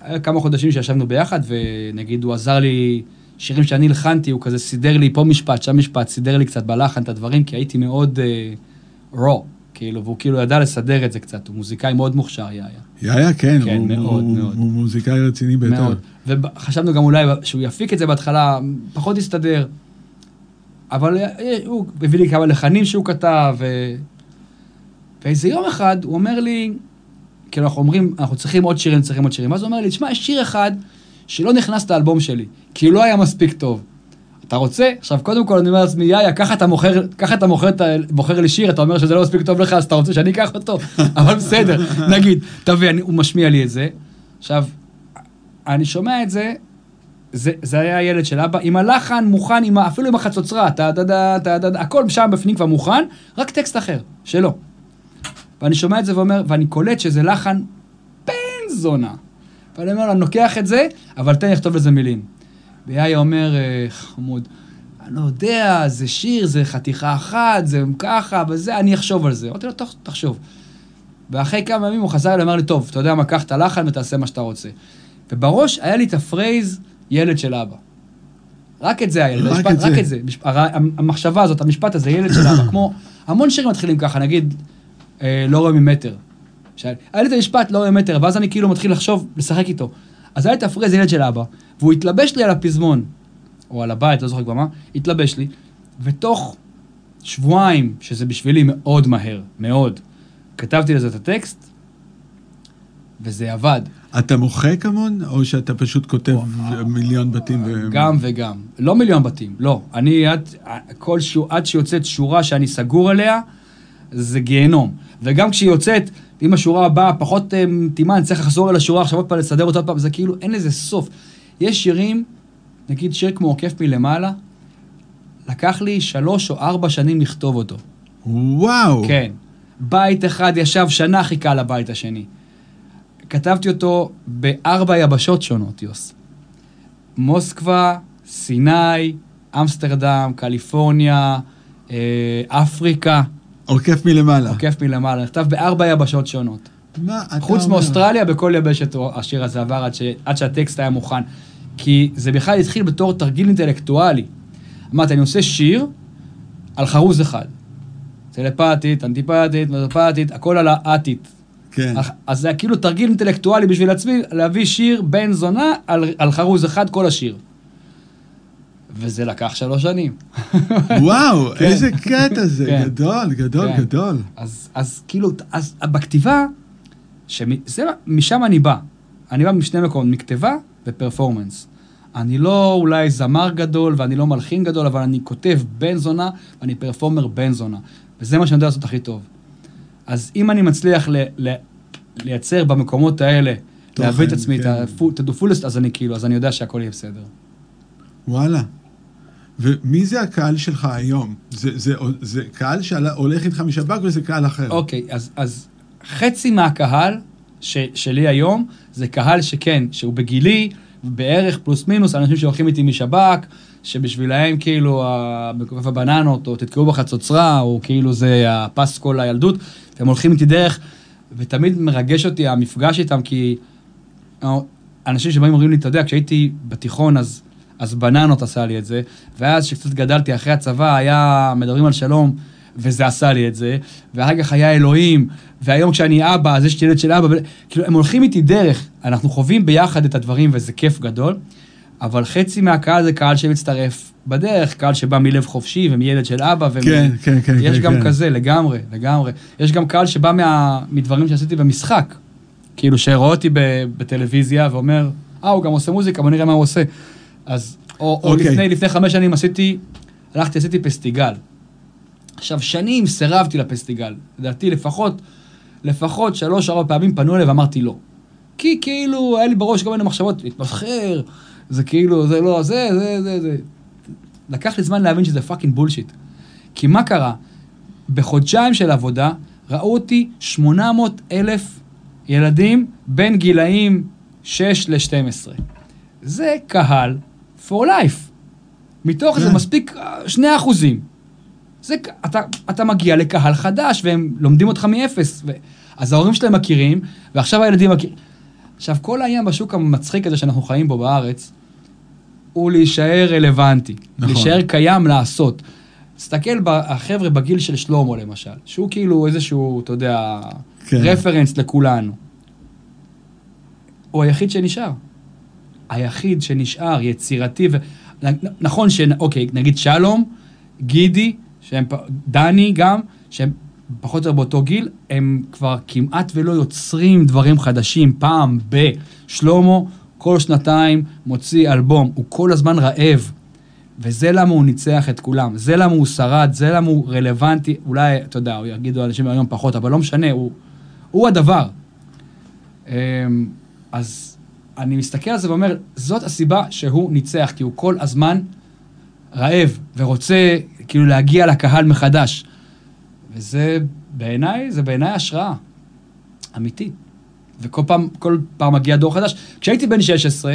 היה כמה חודשים שישבנו ביחד, ונגיד הוא עזר לי, שירים שאני הלחנתי, הוא כזה סידר לי פה משפט, שם משפט, סידר לי קצת בלחן את הדברים, כי הייתי מאוד uh, raw, כאילו, והוא כאילו ידע לסדר את זה קצת, הוא מוזיקאי מאוד מוכשר, יאיה. יאיה, כן, כן, הוא, מאוד, הוא, מאוד. הוא מוזיקאי רציני ביותר. מאוד. וחשבנו גם אולי שהוא יפיק את זה בהתחלה, פחות הסתדר. אבל אה, הוא הביא לי כמה לחנים שהוא כתב, ו... ואיזה יום אחד הוא אומר לי, כאילו אנחנו אומרים, אנחנו צריכים עוד שירים, צריכים עוד שירים. אז הוא אומר לי, תשמע, יש שיר אחד שלא נכנס לאלבום שלי, כי הוא לא היה מספיק טוב. אתה רוצה? עכשיו, קודם כל אני אומר לעצמי, יאיה, ככה אתה מוכר, ככה אתה מוכר, לי שיר, אתה אומר שזה לא מספיק טוב לך, אז אתה רוצה שאני אקח אותו? [LAUGHS] אבל בסדר, נגיד, תביא, אני- הוא משמיע לי את זה. עכשיו, אני שומע את זה, זה, זה היה הילד של אבא, עם הלחן מוכן, עם, אפילו עם החצוצרה, טה דה דה טה דה דה, הכל שם בפנים כבר מוכן, רק טקסט אחר, שלו. ואני שומע את זה ואומר, ואני קולט שזה לחן בן זונה. ואני אומר לו, אני לוקח את זה, אבל תן לי לכתוב לזה מילים. ויאיה אומר, "אה, חמוד, אני לא יודע, זה שיר, זה חתיכה אחת, זה ככה, וזה, אני אחשוב על זה. אמרתי לו, "טוב, תחשוב. ואחרי כמה ימים הוא חזר אליי, אמר לי, טוב, אתה יודע מה, קח את הלחן ותעשה מה שאתה רוצה. ובראש היה לי את ה phrase ילד של אבא. רק את זה היה לי, רק המשפט- את זה. רק את זה. משפ- הר- המחשבה הזאת, המשפט הזה, ילד של אבא, [COUGHS] כמו המון שירים מתחילים ככה, נגיד, אה, לא רואה ממטר. היה לי את המשפט לא רואה ממטר, ואז אני כאילו מתחיל לחשוב, לשחק איתו. אז היה לי את ה phrase ילד של אבא, והוא התלבש לי על הפזמון, או על הבית, לא זוכר כבר מה, התלבש לי, ותוך שבועיים, שזה בשבילי מאוד מהר, מאוד. כתבתי לזה את הטקסט, וזה עבד. אתה מוחק המון, או שאתה פשוט כותב מיליון בתים? ו... גם וגם. לא מיליון בתים, לא. אני עד, כל שור, עד שיוצאת שורה שאני סגור עליה, זה גיהנום. וגם כשהיא יוצאת, אם השורה הבאה פחות אה, מתאימה, אני צריך לחזור אל השורה עכשיו עוד פעם, לסדר אותה עוד פעם, זה כאילו, אין לזה סוף. יש שירים, נגיד שיר כמו עוקף מלמעלה, לקח לי שלוש או ארבע שנים לכתוב אותו. וואו. כן. בית אחד ישב שנה חיכה לבית השני. כתבתי אותו בארבע יבשות שונות, יוס. מוסקבה, סיני, אמסטרדם, קליפורניה, אה, אפריקה. עוקף מלמעלה. עוקף מלמעלה. נכתב בארבע יבשות שונות. מה אתה חוץ אומר? מאוסטרליה, בכל יבשת השיר הזה עבר עד, ש... עד שהטקסט היה מוכן. כי זה בכלל התחיל בתור תרגיל אינטלקטואלי. אמרתי, אני עושה שיר על חרוז אחד. טלפתית, אנטיפתית, מטופתית, הכל על האתית. כן. אז זה היה כאילו תרגיל אינטלקטואלי בשביל עצמי, להביא שיר בן זונה על, על חרוז אחד כל השיר. וזה לקח שלוש שנים. [LAUGHS] וואו, כן. איזה קטע זה. כן. גדול, גדול, כן. גדול. אז, אז כאילו, אז בכתיבה, שזה, משם אני בא. אני בא משני מקומות, מכתיבה ופרפורמנס. אני לא אולי זמר גדול ואני לא מלחין גדול, אבל אני כותב בן זונה ואני פרפורמר בן זונה. וזה מה שאני יודע לעשות הכי טוב. אז אם אני מצליח ל, ל, לייצר במקומות האלה, תוכן, להביא את עצמי, כן. את הדופולסט, אז אני כאילו, אז אני יודע שהכל יהיה בסדר. וואלה. ומי זה הקהל שלך היום? זה, זה, זה קהל שהולך איתך משב"כ וזה קהל אחר? אוקיי, אז, אז חצי מהקהל ש, שלי היום, זה קהל שכן, שהוא בגילי, בערך פלוס מינוס, אנשים שהולכים איתי משב"כ, שבשבילהם כאילו מכופף הבננות, או תתקעו בחצוצרה, או כאילו זה הפסקול הילדות, והם הולכים איתי דרך, ותמיד מרגש אותי המפגש איתם, כי אנשים שבאים אומרים לי, אתה יודע, כשהייתי בתיכון, אז, אז בננות עשה לי את זה, ואז כשקצת גדלתי אחרי הצבא, היה מדברים על שלום, וזה עשה לי את זה, ואחר כך היה אלוהים, והיום כשאני אבא, אז יש לי ילד של אבא, ו... כאילו, הם הולכים איתי דרך, אנחנו חווים ביחד את הדברים, וזה כיף גדול, אבל חצי מהקהל זה קהל שמצטרף בדרך, קהל שבא מלב חופשי ומילד של אבא, ומ... כן, כן, כן. יש כן, גם כן. כזה, לגמרי, לגמרי. יש גם קהל שבא מה... מדברים שעשיתי במשחק, כאילו, שרואה אותי ב... בטלוויזיה ואומר, אה, הוא גם עושה מוזיקה, בוא נראה מה הוא עושה. אז, או, או אוקיי. לפני, לפני חמש שנים עשיתי, הלכתי, עשיתי פסטיגל. עכשיו, שנים סירבתי לפסטיגל. לדעתי, לפחות, לפחות שלוש, ארבע פעמים פנו אליי ואמרתי לא. כי כאילו, היה לי בראש כל מיני מחשבות, להתמסחר, זה כאילו, זה לא, זה, זה, זה, זה. לקח לי זמן להבין שזה fucking bullshit. כי מה קרה? בחודשיים של עבודה, ראו אותי 800 אלף ילדים בין גילאים 6 ל-12. זה קהל for life. מתוך זה כן. מספיק אה, 2 אחוזים. זה, אתה, אתה מגיע לקהל חדש, והם לומדים אותך מאפס. ו... אז ההורים שלהם מכירים, ועכשיו הילדים מכירים. עכשיו, כל העניין בשוק המצחיק הזה שאנחנו חיים בו בארץ, הוא להישאר רלוונטי. נכון. להישאר קיים לעשות. תסתכל בחבר'ה בגיל של שלמה, למשל, שהוא כאילו איזשהו, אתה יודע, כן. רפרנס לכולנו. הוא היחיד שנשאר. היחיד שנשאר, יצירתי, ו... נכון ש... אוקיי, נגיד שלום, גידי, שהם... דני גם, שהם פחות או יותר באותו גיל, הם כבר כמעט ולא יוצרים דברים חדשים. פעם ב... כל שנתיים מוציא אלבום, הוא כל הזמן רעב. וזה למה הוא ניצח את כולם, זה למה הוא שרד, זה למה הוא רלוונטי, אולי, אתה יודע, יגידו אנשים היום פחות, אבל לא משנה, הוא, הוא הדבר. אמ, אז אני מסתכל על זה ואומר, זאת הסיבה שהוא ניצח, כי הוא כל הזמן רעב ורוצה כאילו להגיע לקהל מחדש. וזה בעיניי, זה בעיניי השראה אמיתית. וכל פעם, כל פעם מגיע דור חדש. כשהייתי בן 16,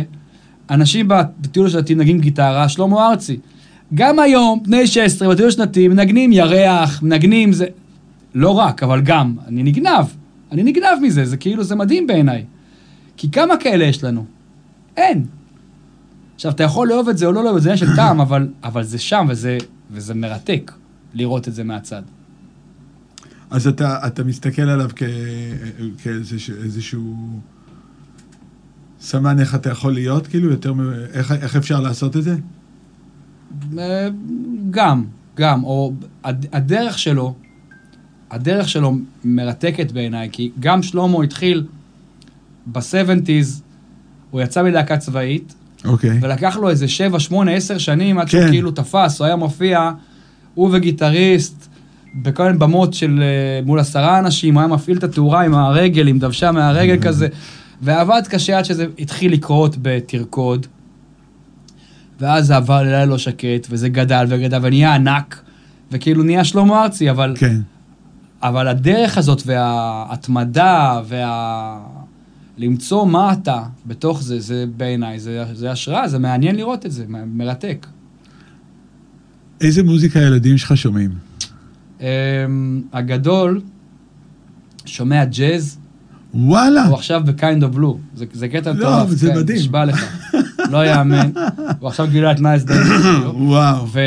אנשים בטיול השנתי מנגנים גיטרה, שלמה ארצי. גם היום, בני 16, בטיול השנתי, מנגנים ירח, מנגנים זה... לא רק, אבל גם. אני נגנב. אני נגנב מזה, זה כאילו, זה מדהים בעיניי. כי כמה כאלה יש לנו? אין. עכשיו, אתה יכול לאהוב את זה או לא לאהוב את זה, עניין של טעם, אבל, אבל זה שם, וזה, וזה מרתק לראות את זה מהצד. אז אתה, אתה מסתכל עליו כ, כאיזשהו סמן איך אתה יכול להיות, כאילו, יותר, מ- איך, איך אפשר לעשות את זה? אה, גם, גם, או הד- הדרך שלו, הדרך שלו מרתקת בעיניי, כי גם שלמה התחיל ב-70's, הוא יצא מלהקה צבאית, אוקיי. ולקח לו איזה 7, 8, 10 שנים עד כן. שהוא כאילו תפס, הוא היה מופיע, הוא וגיטריסט, בכל מיני במות של אה, מול עשרה אנשים, הוא היה מפעיל את התאורה עם הרגל, עם דוושה מהרגל Mm-hmm. כזה, ועבד קשה עד שזה התחיל לקרות בתרקוד, ואז זה עבר ללילה לא שקט, וזה גדל וגדל ונהיה ענק, וכאילו נהיה שלמה ארצי, אבל, כן. אבל הדרך הזאת וההתמדה וה... למצוא מה אתה בתוך זה, זה בעיניי, זה, זה השראה, זה מעניין לראות את זה, מרתק. איזה מוזיקה הילדים שלך שומעים? Um, הגדול שומע ג'אז, וואלה. הוא עכשיו ב-kind of blue. זה, זה קטע לא, מטורף. זה כן, מדהים. נשבע לך. [LAUGHS] לא יאמן. הוא עכשיו גילה את ג'יימס דין. וואו. ו...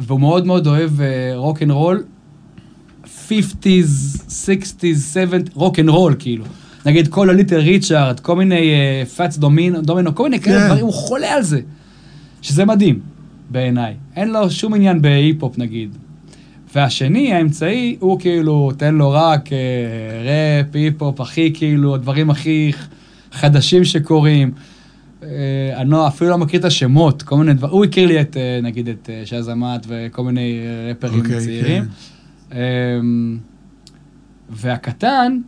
והוא מאוד מאוד אוהב רוק אנד רול, 50's, 60's, 70's, רוק אנד רול כאילו. נגיד כל ה Little Richard, כל מיני Fats Domino, Domino, כל מיני כאלה כן. דברים, הוא חולה על זה. שזה מדהים, בעיניי. אין לו שום עניין בהיפ-הופ נגיד. והשני, האמצעי, הוא כאילו, תן לו רק אה, ראפ, היפ-הופ, הכי כאילו, הדברים הכי חדשים שקורים. אה, אני לא, אפילו לא מכיר את השמות, כל מיני דברים. הוא הכיר לי את, אה, נגיד, את אה, שזמת וכל מיני אה, רפרים אוקיי, צעירים. כן. אמ, והקטן,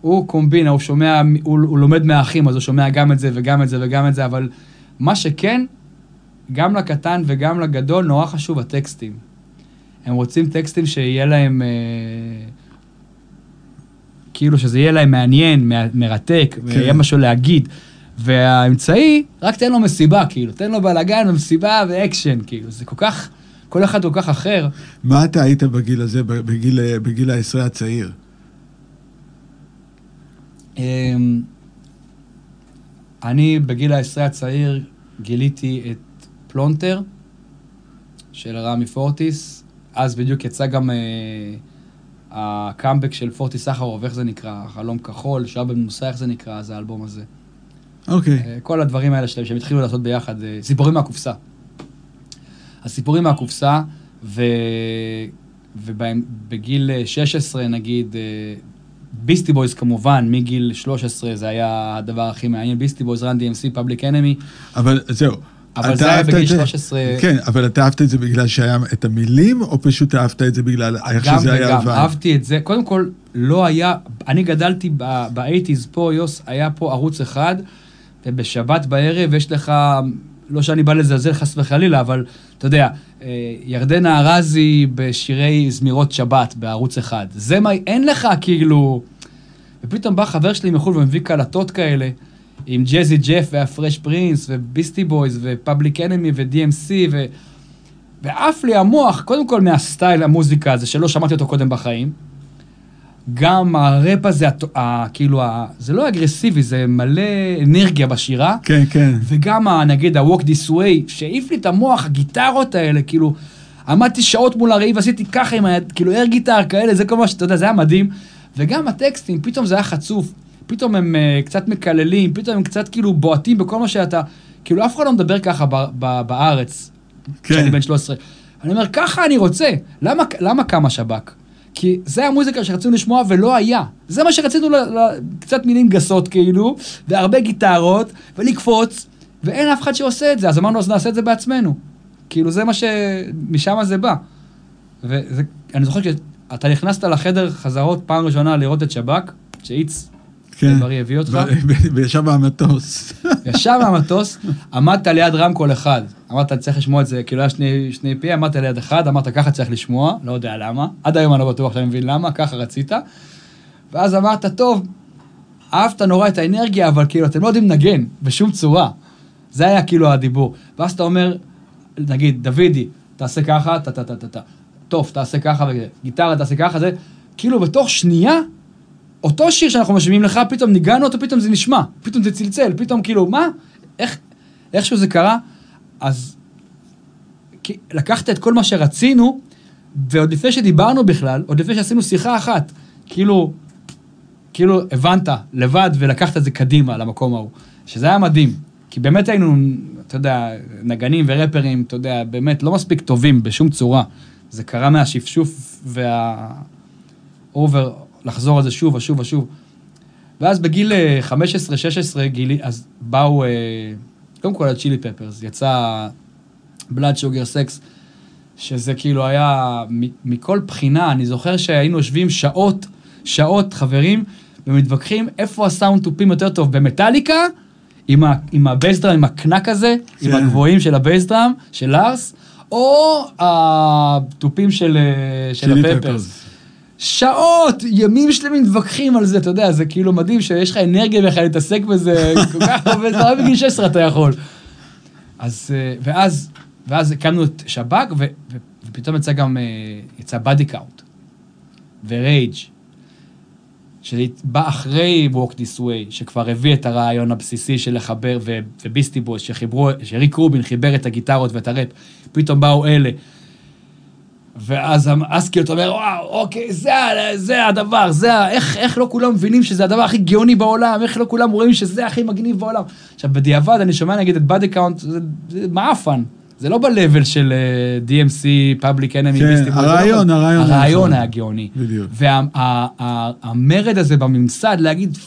הוא קומבינה, הוא שומע, הוא, הוא לומד מהאחים, אז הוא שומע גם את זה וגם את זה וגם את זה, אבל מה שכן, גם לקטן וגם לגדול, נורא חשוב הטקסטים. הם רוצים טקסטים שיהיה להם, אה, כאילו שזה יהיה להם מעניין, מ- מרתק, כן. ויהיה משהו להגיד. והאמצעי, רק תן לו מסיבה, כאילו, תן לו בלאגן ומסיבה ואקשן, כאילו, זה כל כך, כל אחד כל כך אחר. מה אתה היית בגיל הזה, בגיל, בגיל העשרה הצעיר? אמ, אני בגיל העשרה הצעיר גיליתי את פלונטר של רמי פורטיס. אז בדיוק יצא גם אה, הקאמבק של פורטיס סחרוף, איך זה נקרא? חלום כחול, שעה במנוסה, איך זה נקרא, זה האלבום הזה. אוקיי. אה, כל הדברים האלה שלהם, שהם התחילו לעשות ביחד, אה, סיפורים מהקופסה. הסיפורים מהקופסה, ו... ובגיל 16 נגיד, אה, Beastie Boys כמובן, מגיל 13 זה היה הדבר הכי מעניין, Beastie Boys, Run DMC, Public Enemy, אבל זהו. אבל זה היה בגיל את זה- 13. כן, אבל אתה אהבת את זה בגלל שהיה את המילים, או פשוט אהבת את זה בגלל איך גם שזה היה וגם, לבן? אהבתי את זה. קודם כל, לא היה, אני גדלתי ב-80's פה, יוס, היה פה ערוץ אחד, ובשבת בערב יש לך, לא שאני בא לזלזל חס וחלילה, אבל אתה יודע, אה, ירדנה ארזי בשירי זמירות שבת בערוץ אחד. זה מה, אין לך כאילו... ופתאום בא חבר שלי מחו"ל ומביא קלטות כאלה, עם Jazzy Jeff וה Fresh Prince ו Beastie Boys ו Public Enemy ו-DMC ו... ועף לי המוח, קודם כל מהסטייל המוזיקה הזה, שלא שמעתי אותו קודם בחיים. גם הראפ הזה, הת- ה, כאילו, ה, זה לא אגרסיבי, זה מלא אנרגיה בשירה. כן, כן. וגם, ה, נגיד, ה-Walk This Way, שהעיף לי את המוח, הגיטרות האלה, כאילו, עמדתי שעות מול הראי ועשיתי ככה עם היד, כאילו, air guitar כאלה, זה כל מה שאתה יודע, זה היה מדהים. וגם הטקסטים, פתאום זה היה חצוף, פתאום הם uh, קצת מקללים, פתאום הם קצת כאילו בועטים בכל מה שאתה, כאילו, אף אחד לא מדבר ככה ב, ב, בארץ, כן. כשאני בן 13. אני אומר, ככה אני רוצה. למה, למה קם השב"כ? כי זה המוזיקה שרצינו לשמוע ולא היה. זה מה שרצינו, ל, ל, קצת מילים גסות כאילו, והרבה גיטרות, ולקפוץ, ואין אף אחד שעושה את זה, אז אמרנו, אז נעשה את זה בעצמנו. כאילו, זה מה ש... משם זה בא. ואני זוכר שאתה נכנסת לחדר חזרות פעם ראשונה לראות את שב"כ, שאיץ כן. בריא הביא אותך. וישב במטוס. [LAUGHS] ישר מהמטוס, עמדת ליד רמקול אחד. אמרת, אני צריך לשמוע את זה, כאילו היה שני, שני פי, עמדת ליד אחד, אמרת, ככה צריך לשמוע, לא יודע למה. עד היום אני לא בטוח שאני מבין למה, ככה רצית. ואז אמרת, טוב, אהבת נורא את האנרגיה, אבל כאילו, אתם לא יודעים לנגן, בשום צורה. זה היה כאילו הדיבור. ואז אתה אומר, נגיד, דוידי, תעשה ככה, טה טה טה טה טה. טוב, תעשה ככה, וגיטרה, תעשה ככה, זה, כאילו, בתוך שנייה, אותו שיר שאנחנו משמיעים לך, פתאום ניגענו אותו, פתאום זה נשמע, פתאום זה צלצל, פתאום כאילו, מה? איך, איכשהו זה קרה, אז לקחת את כל מה שרצינו, ועוד לפני שדיברנו בכלל, עוד לפני שעשינו שיחה אחת, כאילו, כאילו הבנת לבד ולקחת את זה קדימה למקום ההוא, שזה היה מדהים. כי באמת היינו, אתה יודע, נגנים וראפרים, אתה יודע, באמת לא מספיק טובים בשום צורה. זה קרה מהשפשוף והאובר, לחזור על זה שוב ושוב ושוב. ואז בגיל 15-16 גילי, אז באו, אה, קודם כל הצ'ילי פפרס, יצא בלאד שוגר סקס, שזה כאילו היה מכל בחינה, אני זוכר שהיינו יושבים שעות, שעות חברים, ומתווכחים איפה הסאונד טופים יותר טוב, במטאליקה, עם, ה, עם הבייסדראם, עם הקנק הזה, כן. עם הגבוהים של הבייסדראם, של לארס, או התופים של, אה, של הפפרס. שעות, ימים שלמים מתווכחים על זה, אתה יודע, זה כאילו מדהים שיש לך אנרגיה בכלל להתעסק בזה, [LAUGHS] כל כך הרבה דברים בגיל 16 אתה יכול. אז, אה, ואז, ואז הקמנו את שב"כ, ופתאום יצא גם, אה, יצא Body Count, ו Rage, שבא אחרי Walk This Way, שכבר הביא את הרעיון הבסיסי של לחבר, ו Beastie Boys, שחיברו, שריק רובין חיבר את הגיטרות ואת הראפ, פתאום באו אלה. ואז as a kid אומר, וואו, אוקיי, זה, זה הדבר, זה, איך, איך לא כולם מבינים שזה הדבר הכי גאוני בעולם, איך לא כולם רואים שזה הכי מגניב בעולם. עכשיו, בדיעבד, אני שומע נגיד את Body Count, זה, זה מעפן. זה לא ב-level של uh, DMC, Public Enemy, כן, לא הרעיון, הרעיון. הרעיון היה גאוני. בדיוק. והמרד הזה בממסד, להגיד,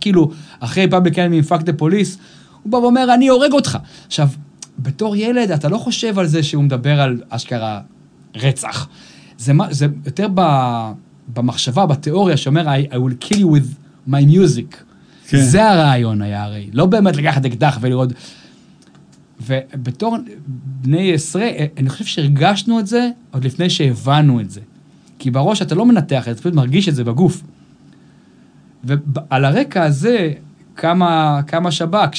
כאילו, אחרי Public Enemy, fuck the police, הוא בא ואומר, אני הורג אותך. עכשיו, בתור ילד, אתה לא חושב על זה שהוא מדבר על אשכרה רצח. זה, זה יותר ב, במחשבה, בתיאוריה, שאומר, I, I will kill you with my music. כן. זה הרעיון היה הרי. לא באמת לקחת אקדח ולראות... ובתור בני עשרה, אני חושב שהרגשנו את זה עוד לפני שהבנו את זה. כי בראש אתה לא מנתח את זה, אתה פשוט מרגיש את זה בגוף. ועל הרקע הזה קמה, קמה שב"כ,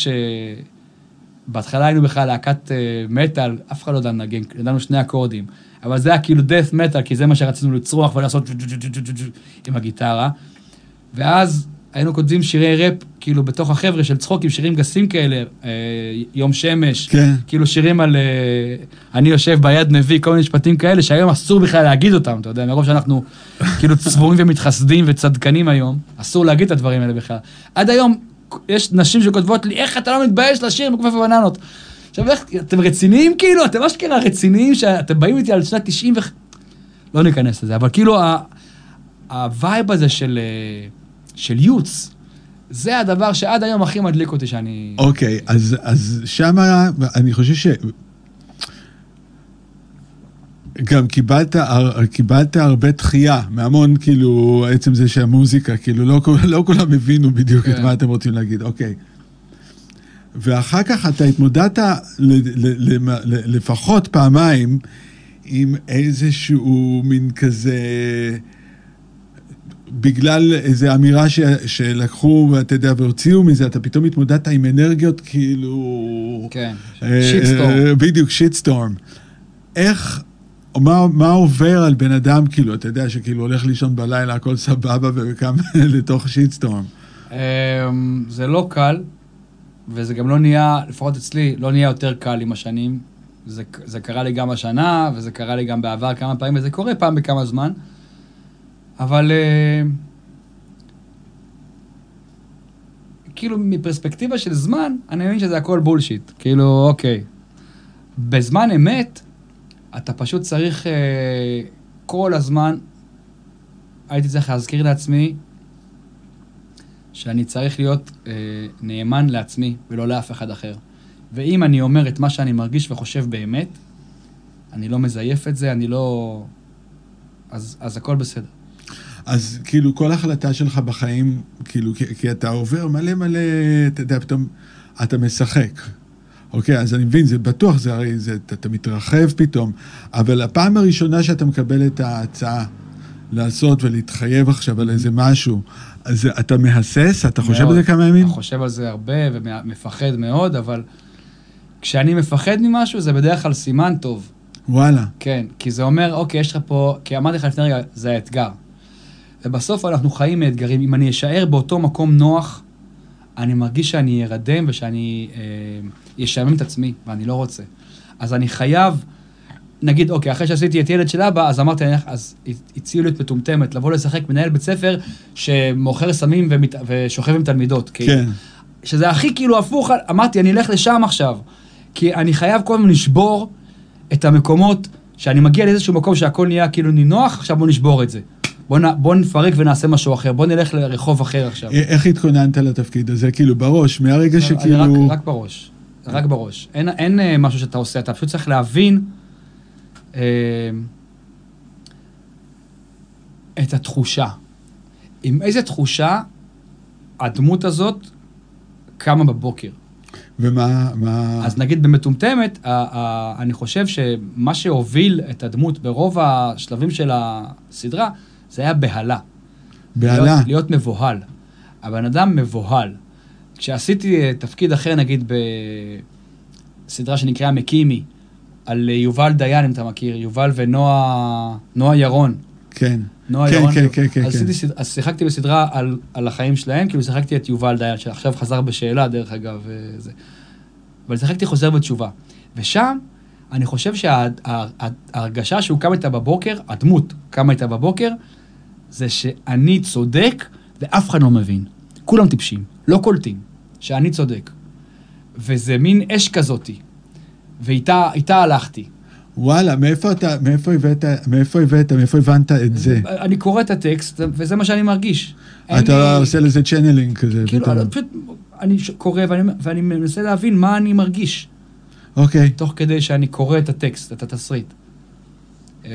שבהתחלה היינו בכלל להקת מטאל, אף אחד לא ידע לנגן, ידענו שני אקורדים. אבל זה היה כאילו death metal, כי זה מה שרצינו לצרוח ולעשות עם הגיטרה. ואז היינו כותבים שירי ראפ, כאילו, בתוך החבר'ה של צחוק, עם שירים גסים כאלה, אה, יום שמש, כן. כאילו שירים על אה, אני יושב ביד מביא, כל מיני משפטים כאלה, שהיום אסור בכלל להגיד אותם, אתה יודע, מרוב שאנחנו [LAUGHS] כאילו צבועים ומתחסדים וצדקנים היום, אסור להגיד את הדברים האלה בכלל. עד היום יש נשים שכותבות לי, איך אתה לא מתבייש לשיר עם כפף בננות? עכשיו, איך, אתם רציניים כאילו? אתם אשכרה רציניים שאתם באים איתי על שנת 90 ו... לא ניכנס לזה, אבל כאילו ה vibe הזה של, אה, של יוץ, זה הדבר שעד היום הכי מדליק אותי שאני... אוקיי, okay, אז, אז שמה, אני חושב ש... גם קיבלת, קיבלת הרבה דחייה מהמון, כאילו, עצם זה שהמוזיקה, כאילו, לא, לא כולם הבינו בדיוק כן. את מה אתם רוצים להגיד, אוקיי. Okay. ואחר כך אתה התמודדת לפחות פעמיים עם איזשהו מין כזה... בגלל איזו אמירה ש, שלקחו, ואתה יודע, והוציאו מזה, אתה פתאום התמודדת עם אנרגיות כאילו... כן, שיטסטורם. אה, בדיוק, שיטסטורם. איך, מה, מה עובר על בן אדם, כאילו, אתה יודע, שכאילו הולך לישון בלילה, הכל סבבה, [LAUGHS] וקם לתוך שיטסטורם? אמ, זה לא קל. וזה גם לא נהיה, לפחות אצלי, לא נהיה יותר קל עם השנים. זה, זה קרה לי גם השנה, וזה קרה לי גם בעבר כמה פעמים, וזה קורה פעם בכמה זמן. אבל uh, כאילו מפרספקטיבה של זמן, אני מבין שזה הכל בולשיט. כאילו, אוקיי. בזמן אמת, אתה פשוט צריך uh, כל הזמן, הייתי צריך להזכיר לעצמי שאני צריך להיות אה, נאמן לעצמי ולא לאף אחד אחר. ואם אני אומר את מה שאני מרגיש וחושב באמת, אני לא מזייף את זה, אני לא... אז, אז הכל בסדר. אז כאילו כל החלטה שלך בחיים, כאילו, כי, כי אתה עובר מלא מלא, אתה יודע, פתאום אתה משחק. אוקיי, אז אני מבין, זה בטוח, זה הרי, זה, אתה, אתה מתרחב פתאום, אבל הפעם הראשונה שאתה מקבל את ההצעה לעשות ולהתחייב עכשיו על איזה משהו, אז אתה מהסס? אתה חושב על זה כמה ימים? אני חושב על זה הרבה ומפחד מאוד, אבל כשאני מפחד ממשהו, זה בדרך כלל סימן טוב. וואלה. כן, כי זה אומר, אוקיי, יש לך פה, כי אמרתי לך לפני רגע, זה האתגר. ובסוף אנחנו חיים מאתגרים. אם אני אשאר באותו מקום נוח, אני מרגיש שאני ארדם ושאני אה, אשעמם את עצמי, ואני לא רוצה. אז אני חייב... נגיד, אוקיי, אחרי שעשיתי את ילד של אבא, אז אמרתי, אז הציעו לי את מטומטמת, לבוא לשחק מנהל בית ספר שמוכר סמים ומת... ושוכב עם תלמידות. כן. שזה הכי כאילו הפוך, אמרתי, אני אלך לשם עכשיו. כי אני חייב כל הזמן לשבור את המקומות, שאני מגיע לאיזשהו מקום שהכל נהיה כאילו נינוח, עכשיו בוא נשבור את זה. בוא, נ, בוא נפרק ונעשה משהו אחר, בוא נלך לרחוב אחר עכשיו. איך התכוננת לתפקיד הזה? כאילו, בראש, מהרגע אני שכאילו... רק, רק בראש, רק בראש. אין, אין אה, משהו שאתה עושה, אתה פשוט צריך להבין אה, את התחושה. עם איזה תחושה הדמות הזאת קמה בבוקר. ומה... מה... אז נגיד במטומטמת, אני חושב שמה שהוביל את הדמות ברוב השלבים של הסדרה, זה היה בהלה. בהלה. להיות, להיות מבוהל. הבן אדם מבוהל. כשעשיתי אה, תפקיד אחר, נגיד בסדרה שנקראה מקימי, על אה, יובל דיין, אם אתה מכיר, יובל ונועה נועה ירון. כן. נועה כן, ירון. כן, כן, כן, אז, כן. סד- אז שיחקתי בסדרה על, על החיים שלהם, כאילו שיחקתי את יובל דיין, שעכשיו חזר בשאלה, דרך אגב, וזה. אבל שיחקתי חוזר בתשובה. ושם, אני חושב שההרגשה שהוא קם איתה בבוקר, הדמות קמה איתה בבוקר, זה שאני צודק ואף אחד לא מבין. כולם טיפשים, לא קולטים, שאני צודק. וזה מין אש כזאתי. ואיתה איתה הלכתי. וואלה, מאיפה אתה, מאיפה הבאת, מאיפה הבאת, מאיפה הבנת את זה? אני קורא את הטקסט, וזה מה שאני מרגיש. אתה לי- עושה לזה צ'נלינג כזה. כאילו. אני פשוט, אני ש- קורא ואני, ואני מנסה להבין מה אני מרגיש, אוקיי. תוך כדי שאני קורא את הטקסט, את התסריט. אמ,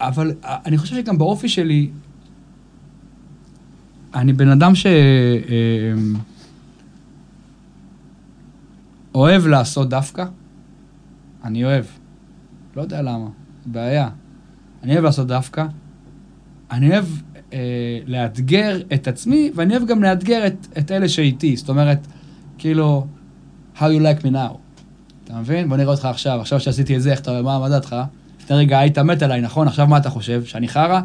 אבל אני חושב שגם באופי שלי, אני בן אדם ש... אוהב לעשות דווקא. אני אוהב. לא יודע למה, בעיה. אני אוהב לעשות דווקא. אני אוהב אה, לאתגר את עצמי, ואני אוהב גם לאתגר את, את אלה שאיתי. זאת אומרת, כאילו, how you like me now. אתה מבין? בוא נראה אותך עכשיו. עכשיו שעשיתי את זה, איך אתה, מה, מה דעתך? לפני רגע היית מת עליי, נכון? עכשיו מה אתה חושב? שאני חרא?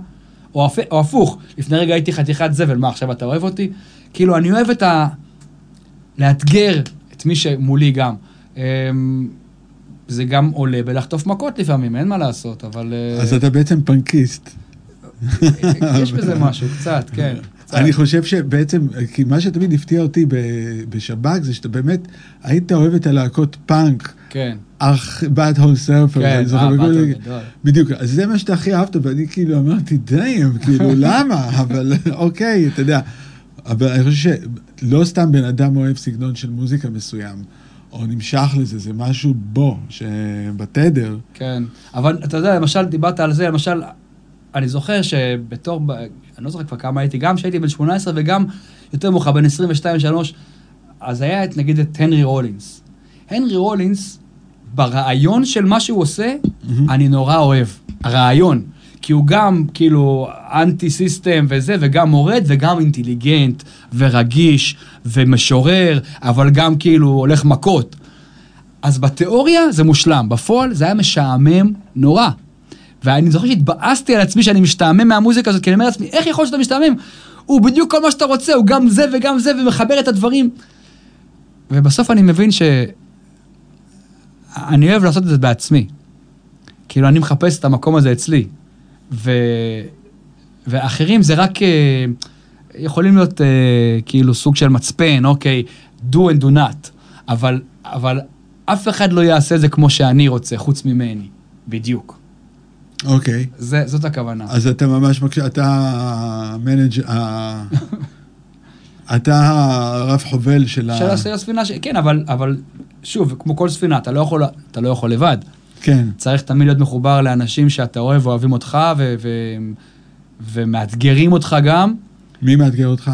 או, הפ... או הפוך, לפני רגע הייתי חתיכת זבל, מה עכשיו אתה אוהב אותי? כאילו, אני אוהב את ה... לאתגר את מי שמולי גם. אמ, זה גם עולה בלחטוף מכות לפעמים, אין מה לעשות, אבל... אה, אז אתה בעצם פנקיסט. יש בזה משהו, קצת, כן. קצת. אני חושב שבעצם, כי מה שתמיד הפתיע אותי בשב"כ זה שאתה באמת היית אוהב את הלהקות פאנק, כן, אך בת הול סרפר, כן, אני זוכר אה, בכל- באטל גדול. בדיוק, אז זה מה שאתה הכי אהבת, ואני כאילו אמרתי, די, כאילו, [LAUGHS] למה? אבל אוקיי, אתה יודע. אבל אני חושב שלא סתם בן אדם אוהב סגנון של מוזיקה מסוים, או נמשך לזה, זה משהו בו, שבתדר, כן, אבל אתה יודע, למשל, דיברת על זה, למשל, אני זוכר שבתור, אני לא זוכר כבר כמה הייתי, גם כשהייתי בן 18 וגם יותר מאוחר, בן 22-3, אז היה את, נגיד, את הנרי רולינס. הנרי רולינס, ברעיון של מה שהוא עושה, מהמם. אני נורא אוהב. הרעיון. כי הוא גם כאילו anti system וזה, וגם מורד, וגם אינטליגנט, ורגיש, ומשורר, אבל גם כאילו הולך מכות. אז בתיאוריה זה מושלם, בפועל זה היה משעמם נורא. ואני זוכר שהתבאסתי על עצמי שאני משתעמם מהמוזיקה הזאת, כי אני אומר לעצמי, איך יכול להיות שאתה משתעמם? הוא בדיוק כל מה שאתה רוצה, הוא גם זה וגם זה, ומחבר את הדברים. ובסוף אני מבין ש... אני אוהב לעשות את זה בעצמי. כאילו, אני מחפש את המקום הזה אצלי. ו... ואחרים זה רק... אה, יכולים להיות אה, כאילו סוג של מצפן, אוקיי, do and do not. אבל, אבל אף אחד לא יעשה את זה כמו שאני רוצה, חוץ ממני. בדיוק. אוקיי. זה, זאת הכוונה. אז אתה ממש מקשיב, אתה המנג'... אתה הרב חובל של ה... של הס- הספינה, ש... כן, אבל, אבל שוב, כמו כל ספינה, אתה לא יכול, אתה לא יכול לבד. כן. צריך תמיד להיות מחובר לאנשים שאתה אוהב ואוהבים אותך ו- ו- ומאתגרים אותך גם. מי מאתגר אותך?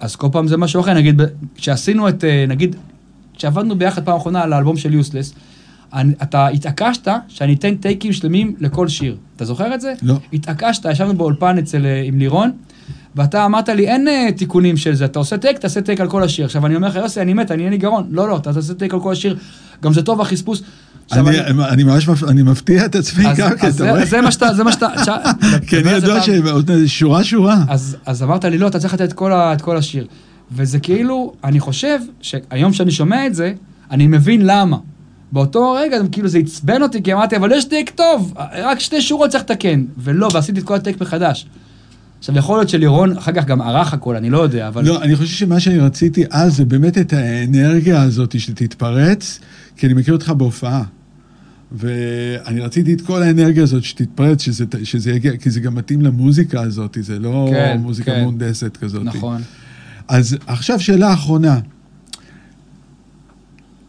אז כל פעם זה משהו אחר, נגיד, כשעשינו את, אה, נגיד, כשעבדנו ביחד פעם אחרונה על האלבום של יוסלס, אתה התעקשת שאני אתן טייקים שלמים לכל שיר. אתה זוכר את זה? לא. התעקשת, ישבנו באולפן אצל, אה, עם לירון, ואתה אמרת לי, אין אה, תיקונים של זה, אתה עושה טייק, תעשה טייק על כל השיר. עכשיו, אני אומר לך, יוסי, אני מת, אני אין לי גרון. לא, לא, אתה תעשה טייק על כל השיר, גם זה טוב החספוס. אני, אני ממש מפ... אני מפתיע את עצמי גם כן, אתה רואה? זה מה שאתה, זה מה שאתה, [LAUGHS] ש- כי אני דבר על זה יודע פעם. ששורה שורה. אז, אז אמרת לי, לא, אתה צריך לתת את כל, ה, את כל השיר. וזה כאילו, אני חושב שהיום שאני שומע את זה, אני מבין למה. באותו רגע, כאילו, זה עצבן אותי, כי אמרתי, אבל יש טייק טוב, רק שתי שורות צריך לתקן. ולא, ועשיתי את כל הטייק מחדש. עכשיו, יכול להיות שלירון אחר כך גם ערך הכל, אני לא יודע, אבל... לא, אני חושב שמה שאני רציתי אז זה באמת את האנרגיה הזאת שתתפרץ, כי אני מכיר אותך בהופעה. ואני רציתי את כל האנרגיה הזאת שתתפרץ, שזה, שזה יגיע, כי זה גם מתאים למוזיקה הזאת, זה לא כן, מוזיקה כן. מונדסת כזאת. נכון. אז עכשיו שאלה אחרונה.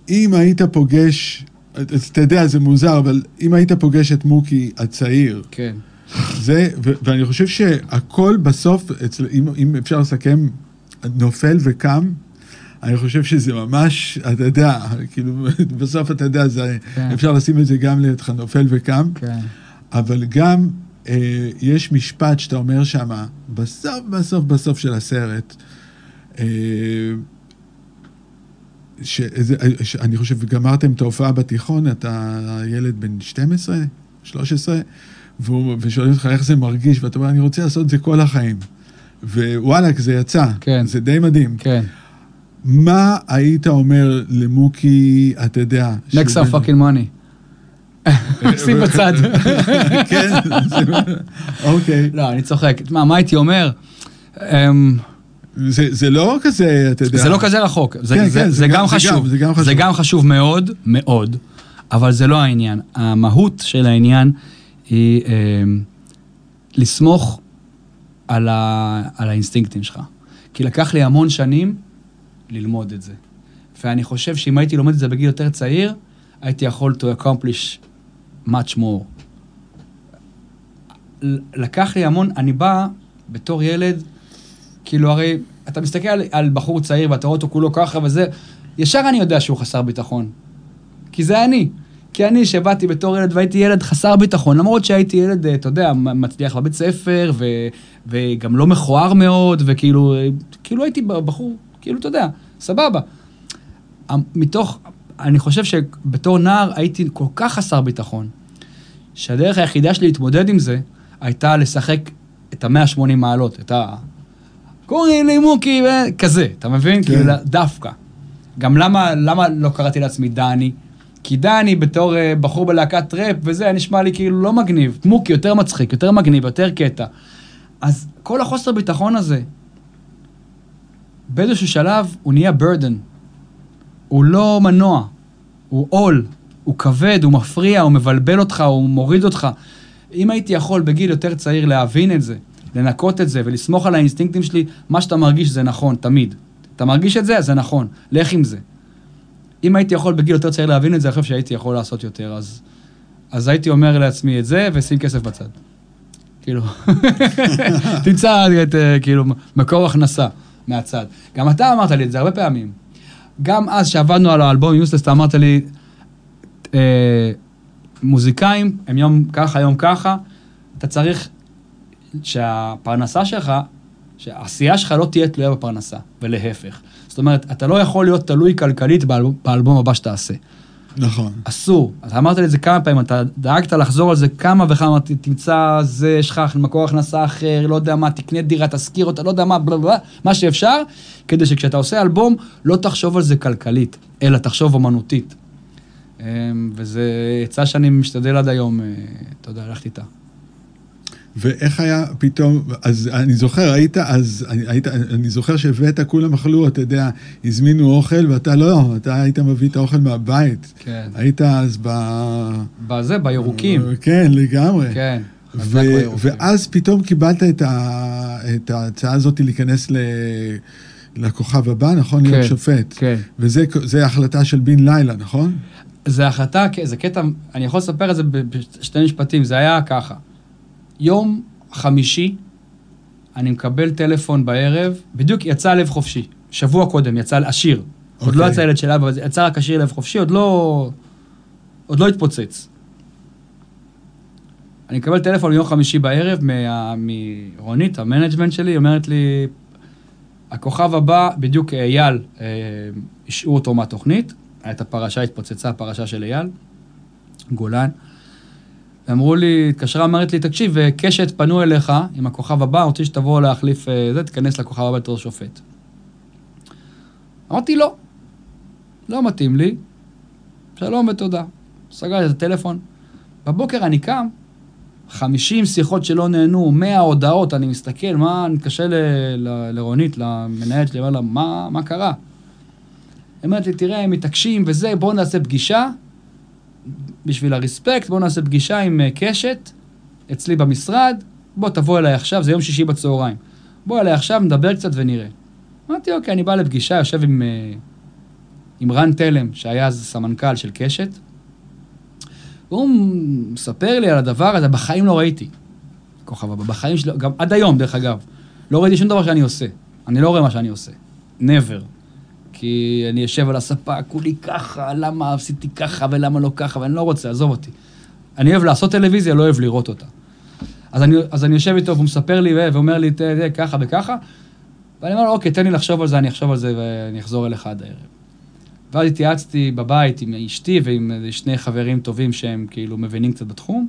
אם היית פוגש, אז אתה יודע, זה מוזר, אבל אם היית פוגש את מוקי הצעיר, כן. זה, ו- ואני חושב שהכל בסוף, אצל, אם, אם אפשר לסכם, נופל וקם, אני חושב שזה ממש, אתה יודע, כאילו, [LAUGHS] בסוף אתה יודע, זה, כן. אפשר לשים את זה גם לידך, נופל וקם, כן. אבל גם אה, יש משפט שאתה אומר שם, בסוף, בסוף, בסוף של הסרט, אה, שזה, ש- אני חושב, גמרתם את ההופעה בתיכון, אתה ילד בן 12, 13, והוא, ושואלים אותך איך זה מרגיש, ואתה אומר, אני רוצה לעשות את זה כל החיים. ווואלכ, זה יצא. כן. זה די מדהים. כן. מה היית אומר למוקי, אתה יודע... next up fucking money. [LAUGHS] שים בצד. [LAUGHS] כן, אוקיי. לא, אני צוחק. מה, מה הייתי אומר? אמ, זה, זה לא כזה, אתה יודע. זה לא כזה רחוק. זה, כן, זה, כן, זה, זה גם גם- זה חשוב. זה גם חשוב. זה גם חשוב מאוד, מאוד, אבל זה לא העניין. המהות של העניין היא אמ, לסמוך על, ה, על האינסטינקטים שלך. כי לקח לי המון שנים ללמוד את זה. ואני חושב שאם הייתי לומד את זה בגיל יותר צעיר, הייתי יכול to accomplish much more. לקח לי המון, אני בא בתור ילד, כאילו הרי אתה מסתכל על, על בחור צעיר ואתה רואה אותו כולו ככה וזה, ישר אני יודע שהוא חסר ביטחון. כי זה אני. כי אני שבאתי בתור ילד והייתי ילד חסר ביטחון, למרות שהייתי ילד, אה, אתה יודע, מצליח בבית ספר, ו, וגם לא מכוער מאוד, וכאילו, אה, כאילו הייתי בחור, כאילו, אתה יודע, סבבה. המ- מתוך, אני חושב שבתור נער הייתי כל כך חסר ביטחון, שהדרך היחידה שלי להתמודד עם זה, הייתה לשחק את ה-180 מעלות, את ה... קוראים לי מוקי, כזה, אתה מבין? כן. כאילו, דווקא. גם למה, למה לא קראתי לעצמי דני? כי דני בתור uh, בחור בלהקת ראפ וזה, נשמע לי כאילו לא מגניב. מוקי יותר מצחיק, יותר מגניב, יותר קטע. אז כל החוסר ביטחון הזה, באיזשהו שלב הוא נהיה burden. הוא לא מנוע, הוא עול, הוא כבד, הוא מפריע, הוא מבלבל אותך, הוא מוריד אותך. אם הייתי יכול בגיל יותר צעיר להבין את זה, לנקות את זה ולסמוך על האינסטינקטים שלי, מה שאתה מרגיש זה נכון, תמיד. אתה מרגיש את זה, זה נכון, לך עם זה. אם הייתי יכול בגיל יותר צעיר להבין את זה, אני חושב שהייתי יכול לעשות יותר, אז, אז הייתי אומר לעצמי את זה ושים כסף בצד. כאילו, [LAUGHS] תמצא את, אה, כאילו, מקור הכנסה מהצד. גם אתה אמרת לי את זה הרבה פעמים. גם אז שעבדנו על האלבום עם יוסטס, אתה אמרת לי, אה, מוזיקאים הם יום ככה, יום ככה, אתה צריך שהפרנסה שלך, שהעשייה שלך לא תהיה תלויה בפרנסה, ולהפך. זאת אומרת, אתה לא יכול להיות תלוי כלכלית באלבום, באלבום הבא שתעשה. נכון. אסור. אתה אמרת לי את זה כמה פעמים, אתה דאגת לחזור על זה כמה וכמה, תמצא זה, יש לך מקור הכנסה אחר, לא יודע מה, תקנה דירה, תשכיר אותה, לא יודע מה, בלה בלה, מה שאפשר, כדי שכשאתה עושה אלבום, לא תחשוב על זה כלכלית, אלא תחשוב אומנותית. אמ, וזה עצה שאני משתדל עד היום, אה, אתה יודע, ללכת איתה. ואיך היה פתאום, אז אני זוכר, היית אז, אני- היית, אני זוכר שהבאת, כולם אכלו, אתה יודע, הזמינו אוכל, ואתה לא, אתה היית מביא את האוכל מהבית. כן. היית אז ב... בזה, בירוקים. כן, לגמרי. כן. ו-. ואז פתאום קיבלת את, ה- את ההצעה הזאת להיכנס ל... לכוכב הבא, נכון? להיות כן, שופט. כן. וזה זה החלטה של בן לילה, נכון? זה החלטה, זה קטע, אני יכול לספר את זה בשתי משפטים, זה היה ככה. יום חמישי, אני מקבל טלפון בערב, בדיוק יצא לב חופשי. שבוע קודם יצא השיר. עוד לא אוקיי. יצא ילד של אבא, יצא רק השיר לב חופשי, עוד לא... עוד לא התפוצץ. אני מקבל טלפון ביום חמישי בערב מה- מרונית, ה management שלי, היא אומרת לי, הכוכב הבא, בדיוק אייל, אה, השעו אותו מהתוכנית, הייתה פרשה, התפוצצה הפרשה של אייל, גולן. אמרו לי, התקשרה, אמרת לי, תקשיב, אה, קשת פנו אליך עם הכוכב הבא, רוצה שתבוא להחליף אה, זה, תיכנס לכוכב הבא בתור שופט. אמרתי, לא, לא מתאים לי, שלום ותודה. סגר את הטלפון. בבוקר אני קם, 50 שיחות שלא נהנו, 100 הודעות, אני מסתכל, מה, אני מתקשר לרונית, למנהלת שלי, אומר לה, מה, מה קרה? היא אומרת לי, תראה, הם מתעקשים וזה, בואו נעשה פגישה, בשביל הרספקט, בואו נעשה פגישה עם אה, קשת, אצלי במשרד, בוא תבוא אליי עכשיו, זה יום שישי בצהריים. בוא אליי עכשיו, נדבר קצת ונראה. אמרתי, אוקיי, אני בא לפגישה, יושב עם, אה, עם רן תלם, שהיה אז סמנכ"ל של קשת, והוא מספר לי על הדבר הזה, בחיים לא ראיתי. כוכבה, בחיים שלי, גם עד היום, דרך אגב, לא ראיתי שום דבר שאני עושה. אני לא רואה מה שאני עושה. never. כי אני יושב על הספה, כולי ככה, למה עשיתי ככה ולמה לא ככה, ואני לא רוצה, עזוב אותי. אני אוהב לעשות טלוויזיה, לא אוהב לראות אותה. אז אני, אז אני יושב איתו, והוא מספר לי, ואומר לי, תראה, ככה וככה, ואני אומר לו, אוקיי, תן לי לחשוב על זה, אני אחשוב על זה ואני אחזור אליך עד הערב. ואז התייעצתי בבית עם אשתי ועם שני חברים טובים שהם כאילו מבינים קצת בתחום.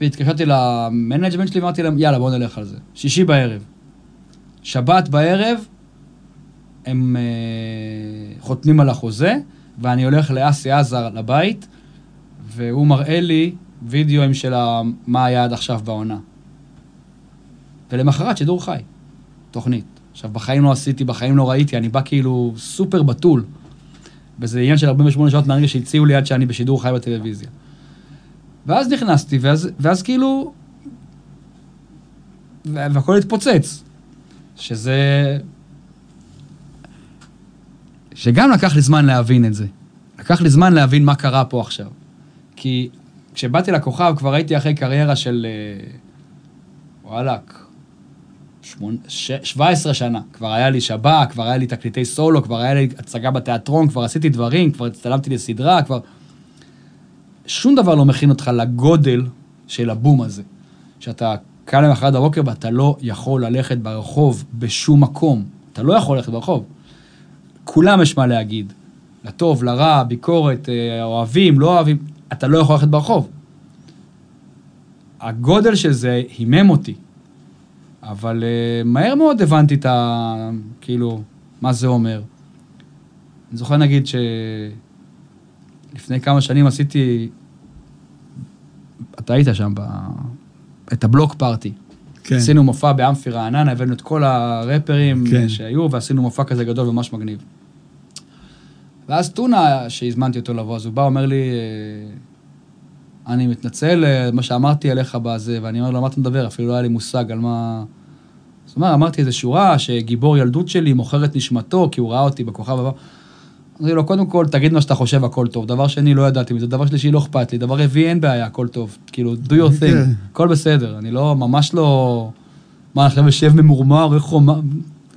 והתקשרתי ל management שלי ואמרתי להם, יאללה, בואו נלך על זה. שישי בערב. שבת בערב, הם אה, חותמים על החוזה, ואני הולך לאסי עזר לבית, והוא מראה לי וידאוים של מה היה עד עכשיו בעונה. ולמחרת שידור חי, תוכנית. עכשיו, בחיים לא עשיתי, בחיים לא ראיתי, אני בא כאילו סופר בתול. וזה עניין של 48 שעות מהרגע שהציעו לי עד שאני בשידור חי בטלוויזיה. ואז נכנסתי, ואז, ואז כאילו... וה- והכל התפוצץ. שזה... שגם לקח לי זמן להבין את זה. לקח לי זמן להבין מה קרה פה עכשיו. כי כשבאתי לכוכב כבר הייתי אחרי קריירה של... אה, וואלאק, שמונ... ש... 17 שנה. כבר היה לי שב"כ, כבר היה לי תקליטי סולו, כבר היה לי הצגה בתיאטרון, כבר עשיתי דברים, כבר הצטלמתי לסדרה, כבר... שום דבר לא מכין אותך לגודל של הבום הזה. שאתה קם למחרת בבוקר ואתה לא יכול ללכת ברחוב בשום מקום. אתה לא יכול ללכת ברחוב. כולם יש מה להגיד. לטוב, לרע, ביקורת, אה, אוהבים, לא אוהבים, אתה לא יכול ללכת ברחוב. הגודל של זה הימם אותי. אבל uh, מהר מאוד הבנתי את ה... כאילו, מה זה אומר. אני זוכר נגיד שלפני כמה שנים עשיתי... אתה היית שם, ב... את הבלוק פארטי. כן. עשינו מופע באמפי רעננה, הבאנו את כל הראפרים כן. שהיו, ועשינו מופע כזה גדול וממש מגניב. ואז טונה, שהזמנתי אותו לבוא, אז הוא בא, אומר לי, אה, אני מתנצל על מה שאמרתי עליך בזה, ואני אומר לו, מה אתה מדבר? אפילו לא היה לי מושג על מה... זאת אומרת, אמרתי איזו שורה שגיבור ילדות שלי מוכר את נשמתו, כי הוא ראה אותי בכוכב הבא. אמרתי לו, קודם כל, תגיד מה שאתה חושב, הכל טוב. דבר שני, לא ידעתי מזה. דבר שלישי, לא אכפת לי. דבר רביעי, אין בעיה, הכל טוב. כאילו, do your כן. thing, הכל בסדר. אני לא, ממש לא... מה, עכשיו יושב ממורמר, איך הוא...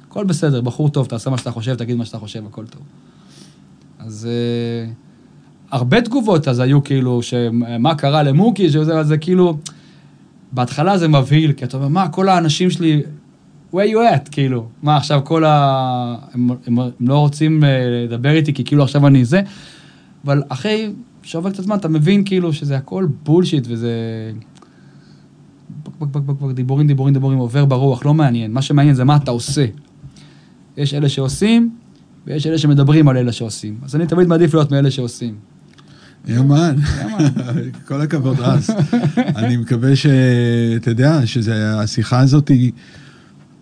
הכל בסדר, בחור טוב, תעשה מה שאתה חושב, תגיד מה שאתה חושב, הכל טוב. אז אה, הרבה תגובות אז היו כאילו, שמה קרה למוקי, שזה זה כאילו, בהתחלה זה מבהיל, כי אתה אומר, מה, כל האנשים שלי, where you at, כאילו, מה עכשיו כל ה... הם, הם, הם לא רוצים אה, לדבר איתי, כי כאילו עכשיו אני זה, אבל אחרי שעובר קצת זמן, אתה מבין כאילו שזה הכל בולשיט וזה... בק, בק, בק, בק, דיבורים, דיבורים, דיבורים, עובר ברוח, לא מעניין. מה שמעניין זה מה אתה עושה. יש אלה שעושים, ויש אלה שמדברים על אלה שעושים. אז אני תמיד מעדיף להיות מאלה שעושים. יאמן. [LAUGHS] כל הכבוד רז. אני מקווה שאתה יודע, שהשיחה הזאת היא...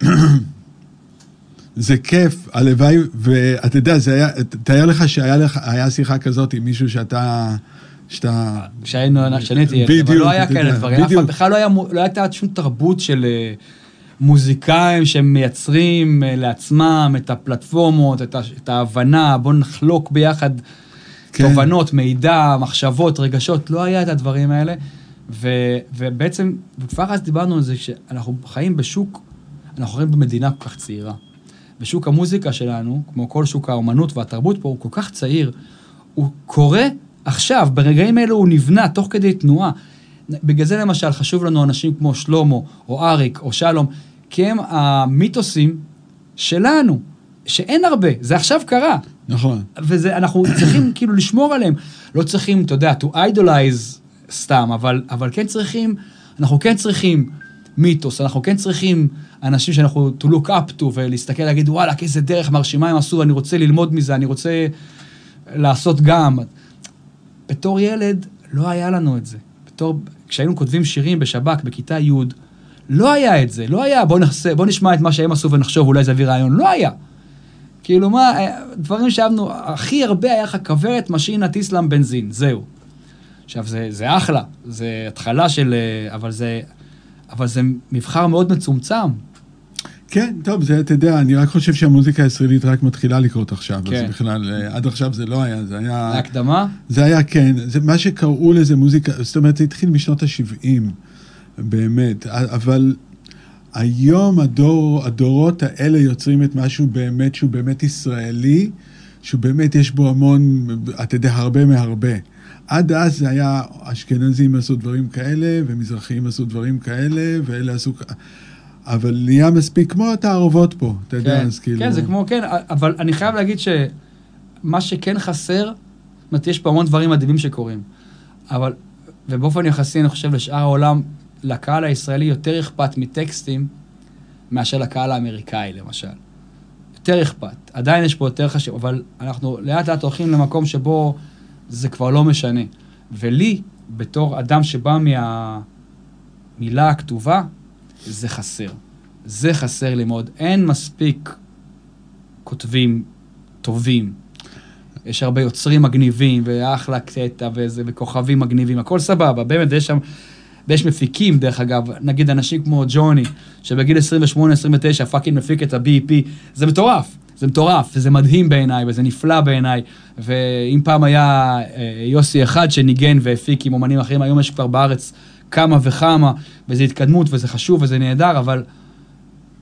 [CLEARS THROAT] זה כיף, הלוואי, ואתה יודע, זה היה, תאר לך שהיה לך, היה שיחה כזאת עם מישהו שאתה, שאתה... כשהיינו, כשאני הייתי ילד, אבל לא היה כאלה דברים. אף. אחד בכלל לא היה, לא הייתה שום תרבות של אה, מוזיקאים שמייצרים אה, לעצמם את הפלטפורמות, את ה- את ההבנה, בואו נחלוק ביחד כן. תובנות, מידע, מחשבות, רגשות, לא היה את הדברים האלה. ו- ובעצם, וכבר אז דיברנו על זה שאנחנו חיים בשוק, אנחנו חיים במדינה כל כך צעירה. ושוק המוזיקה שלנו, כמו כל שוק האומנות והתרבות פה, הוא כל כך צעיר. הוא קורה עכשיו, ברגעים אלו הוא נבנה תוך כדי תנועה. בגלל זה למשל חשוב לנו אנשים כמו שלמה, או אריק, או שלום, כי הם המיתוסים שלנו, שאין הרבה, זה עכשיו קרה. נכון. וזה, אנחנו [COUGHS] צריכים כאילו לשמור עליהם. לא צריכים, אתה יודע, to idolize סתם, אבל, אבל כן צריכים, אנחנו כן צריכים מיתוס, אנחנו כן צריכים אנשים שאנחנו to look up to ולהסתכל, להגיד, וואלה, איזה דרך מרשימה הם עשו, אני רוצה ללמוד מזה, אני רוצה לעשות גם. בתור ילד, לא היה לנו את זה. בתור, כשהיינו כותבים שירים בשב"כ, בכיתה י', לא היה את זה, לא היה בוא, נחסה, בוא נשמע את מה שהם עשו ונחשוב, אולי זה יביא רעיון, לא היה. כאילו מה, אה, דברים שאהבנו, הכי הרבה היה לך כוורת, משינה, טיסלאם, בנזין, זהו. עכשיו, זה, זה אחלה, זה התחלה של... אה, אבל זה, אבל זה מבחר מאוד מצומצם. כן, טוב, זה, אתה יודע, אני רק חושב שהמוזיקה הישראלית רק מתחילה לקרות עכשיו. כן. אז בכלל, אה, עד עכשיו זה לא היה, זה היה... להקדמה? זה היה, כן, זה מה שקראו לזה מוזיקה, זאת אומרת, זה התחיל משנות ה-70, באמת, אבל היום הדור, הדורות האלה יוצרים את משהו באמת, שהוא באמת ישראלי, שהוא באמת, יש בו המון, אתה יודע, הרבה מהרבה. עד אז זה היה, אשכנזים עשו דברים כאלה, ומזרחים עשו דברים כאלה, ואלה עשו... אבל נהיה מספיק כמו התערובות פה, אתה יודע, כן, אז כאילו... כן, זה כמו, כן, אבל אני חייב להגיד שמה שכן חסר, זאת אומרת, יש פה המון דברים מדהימים שקורים, אבל, ובאופן יחסי, אני חושב, לשאר העולם, לקהל הישראלי יותר אכפת מטקסטים מאשר לקהל האמריקאי, למשל. יותר אכפת. עדיין יש פה יותר חשוב, אבל אנחנו לאט לאט הולכים למקום שבו זה כבר לא משנה. ולי, בתור אדם שבא מהמילה הכתובה, זה חסר. זה חסר לי מאוד. אין מספיק כותבים טובים. יש הרבה יוצרים מגניבים, ואחלה קטע, וזה, וכוכבים מגניבים, הכל סבבה, באמת, יש שם... ויש מפיקים, דרך אגב, נגיד אנשים כמו ג'וני, שבגיל 28-29 fucking מפיק את ה-BEP, זה מטורף, זה מטורף, וזה מדהים בעיניי, וזה נפלא בעיניי. ואם פעם היה אה, יוסי אחד שניגן והפיק עם אומנים אחרים, היום יש כבר בארץ כמה וכמה, וזה התקדמות, וזה חשוב, וזה נהדר, אבל,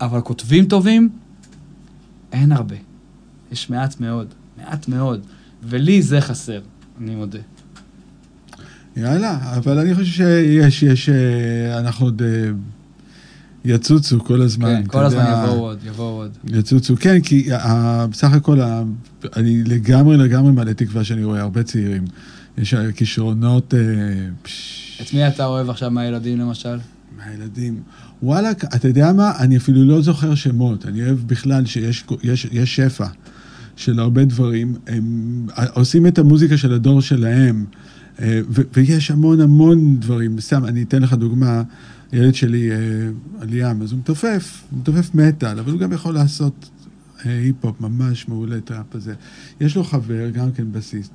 אבל כותבים טובים, אין הרבה. יש מעט מאוד, מעט מאוד. ולי זה חסר, אני מודה. יאללה, אבל אני חושב שיש, יש, אה, אנחנו עוד אה, יצוצו כל הזמן. כן, כל הזמן יודע, יבואו עוד, יבואו עוד. יצוצו, כן, כי בסך הכל, אני לגמרי לגמרי מלא תקווה שאני רואה הרבה צעירים. יש כישרונות, אה, את מי אתה אוהב עכשיו מהילדים למשל? מהילדים. וואלה, אתה יודע מה? אני אפילו לא זוכר שמות. אני אוהב בכלל שיש יש, יש שפע של הרבה דברים. הם עושים את המוזיקה של הדור שלהם, אה, ו- ויש המון המון דברים. סתם, אני אתן לך דוגמה. ילד שלי, אה, ליאם, אז הוא מתופף, הוא מתופף מטאל, אבל הוא גם יכול לעשות אה, היפ-הופ ממש מעולה, טראפ הזה. יש לו חבר, גם כן בסיסט.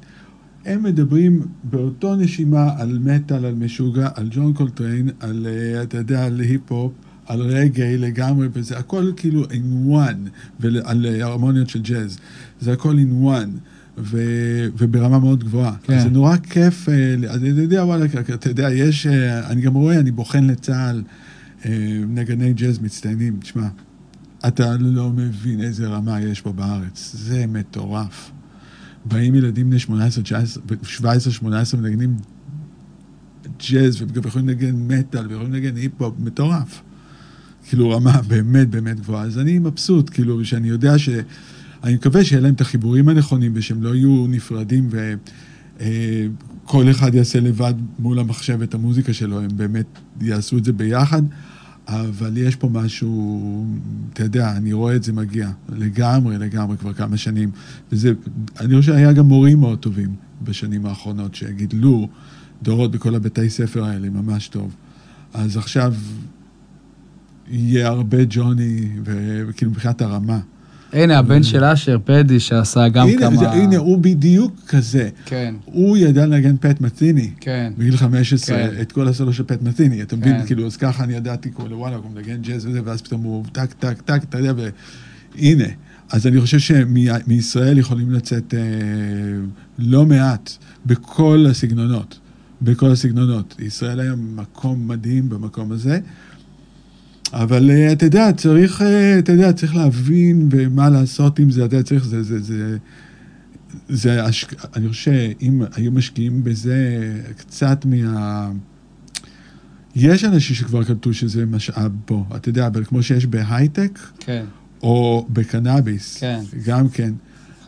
הם מדברים באותו נשימה על מטאל, על משוגע, על ג'ון קולטריין, על, אה, אתה יודע, על היפ-הופ, על רגעי לגמרי, וזה הכל כאילו in one, ועל הרמוניות של ג'אז. זה הכל in one. ו, וברמה מאוד גבוהה. כן. זה נורא כיף, אני יודע, וואלה, אתה יודע, יש, אה, אני גם רואה, אני בוחן לצה"ל אה, נגני ג'אז מצטיינים, תשמע, אתה לא מבין איזה רמה יש פה בארץ, זה מטורף. באים ילדים בני 18, 19, 17, 18, מנגנים ג'אז, וגם יכולים לנגן מטאל, ויכולים לנגן היפ-הופ, מטורף. כאילו רמה באמת באמת גבוהה. אז אני מבסוט, כאילו, שאני יודע ש... אני מקווה שיהיה להם את החיבורים הנכונים, ושהם לא יהיו נפרדים, וכל אחד יעשה לבד מול המחשב את המוזיקה שלו, הם באמת יעשו את זה ביחד. אבל יש פה משהו, אתה יודע, אני רואה את זה מגיע, לגמרי, לגמרי, כבר כמה שנים. וזה, אני חושב שהיה גם מורים מאוד טובים בשנים האחרונות, שגידלו דורות בכל הבתי ספר האלה, ממש טוב. אז עכשיו יהיה הרבה ג'וני, וכאילו מבחינת הרמה. הנה, הבן של אשר, פדי, שעשה גם הנה, כמה... זה, הנה, הוא בדיוק כזה. כן, הוא ידע לנגן פט מתיני. כן. בגיל 15, כן. את כל הסולו של פט מתיני, אתה מבין? כן. כאילו, אז ככה אני ידעתי, כאילו, וואלה, הוא מנגן ג'אז וזה, ואז פתאום הוא טק, טק, טק, אתה יודע, והנה. אז אני חושב שמישראל יכולים לצאת אה, לא מעט בכל הסגנונות, בכל הסגנונות. ישראל היה מקום מדהים במקום הזה, אבל אה, אתה יודע, צריך, אה, אתה יודע, צריך להבין ומה לעשות עם זה, אתה יודע, צריך, זה, זה, זה, זה, השק... אני חושב שאם היו משקיעים בזה קצת מה... יש אנשים שכבר קלטו שזה משאב פה, אתה יודע, אבל כמו שיש בהייטק, כן, או בקנאביס, כן. גם כן.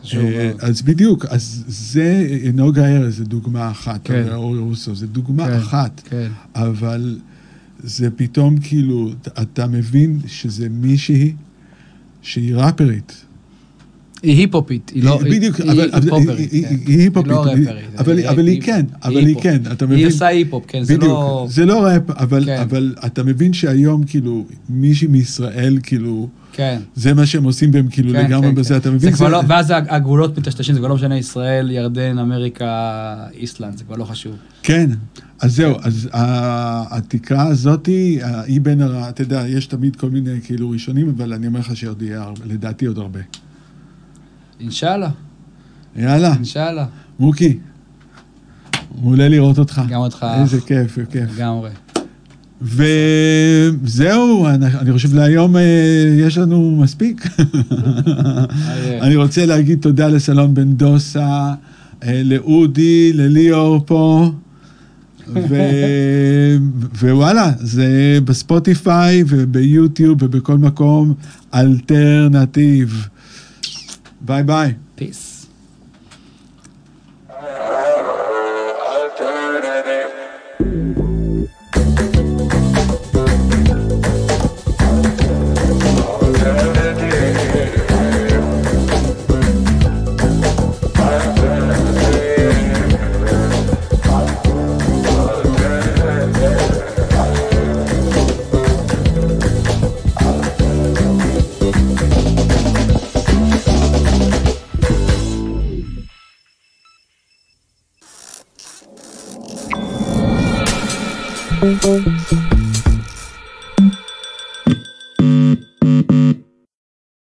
חשוב אה, מאוד. אז בדיוק, אז זה, נוגה ארז זה דוגמה אחת, כן. או אורי רוסו, זה דוגמה כן, אחת, כן, אבל זה פתאום כאילו, אתה מבין שזה מישהי שהיא ראפרית. היא היפ-הופית, היא לא... בדיוק, היא- היא היא- היא- כן. היא היפ-הופית, היא לא היא- רפרית. אבל היא- אבל היא כן, אבל היא. כן, אתה היא מבין? עושה היפ-הופ, כן, זה בדיוק, לא... זה לא ראפ, אבל כן. אבל אתה מבין שהיום כאילו מישהי מישראל כאילו כן. זה מה שהם עושים והם כאילו כן, לגמרי כן, בזה, כן. אתה מבין? זה כבר לא, ואז הגבולות מטשטשים, זה כבר לא משנה ישראל, ירדן, אמריקה, איסלנד, זה כבר לא חשוב. כן, אז זהו, אז התקרה הזאתי, ה- היא בין, הר- אתה יודע, יש תמיד כל מיני כאילו ראשונים, אבל אני אומר לך שעוד יהיה, לדעתי עוד הרבה. אינשאללה, יאללה, אינשאללה. מוקי, מעולה לראות אותך. גם אותך. איזה כיף, כיף. לגמרי. וזהו, אני, אני חושב להיום אה, יש לנו מספיק. אה, אני רוצה להגיד תודה לסלון בן דוסה, אה, לאודי, לליאור פה, ו... [LAUGHS] ווואלה, זה בספוטיפיי וביוטיוב ובכל מקום אלטרנטיב. ביי ביי. peace.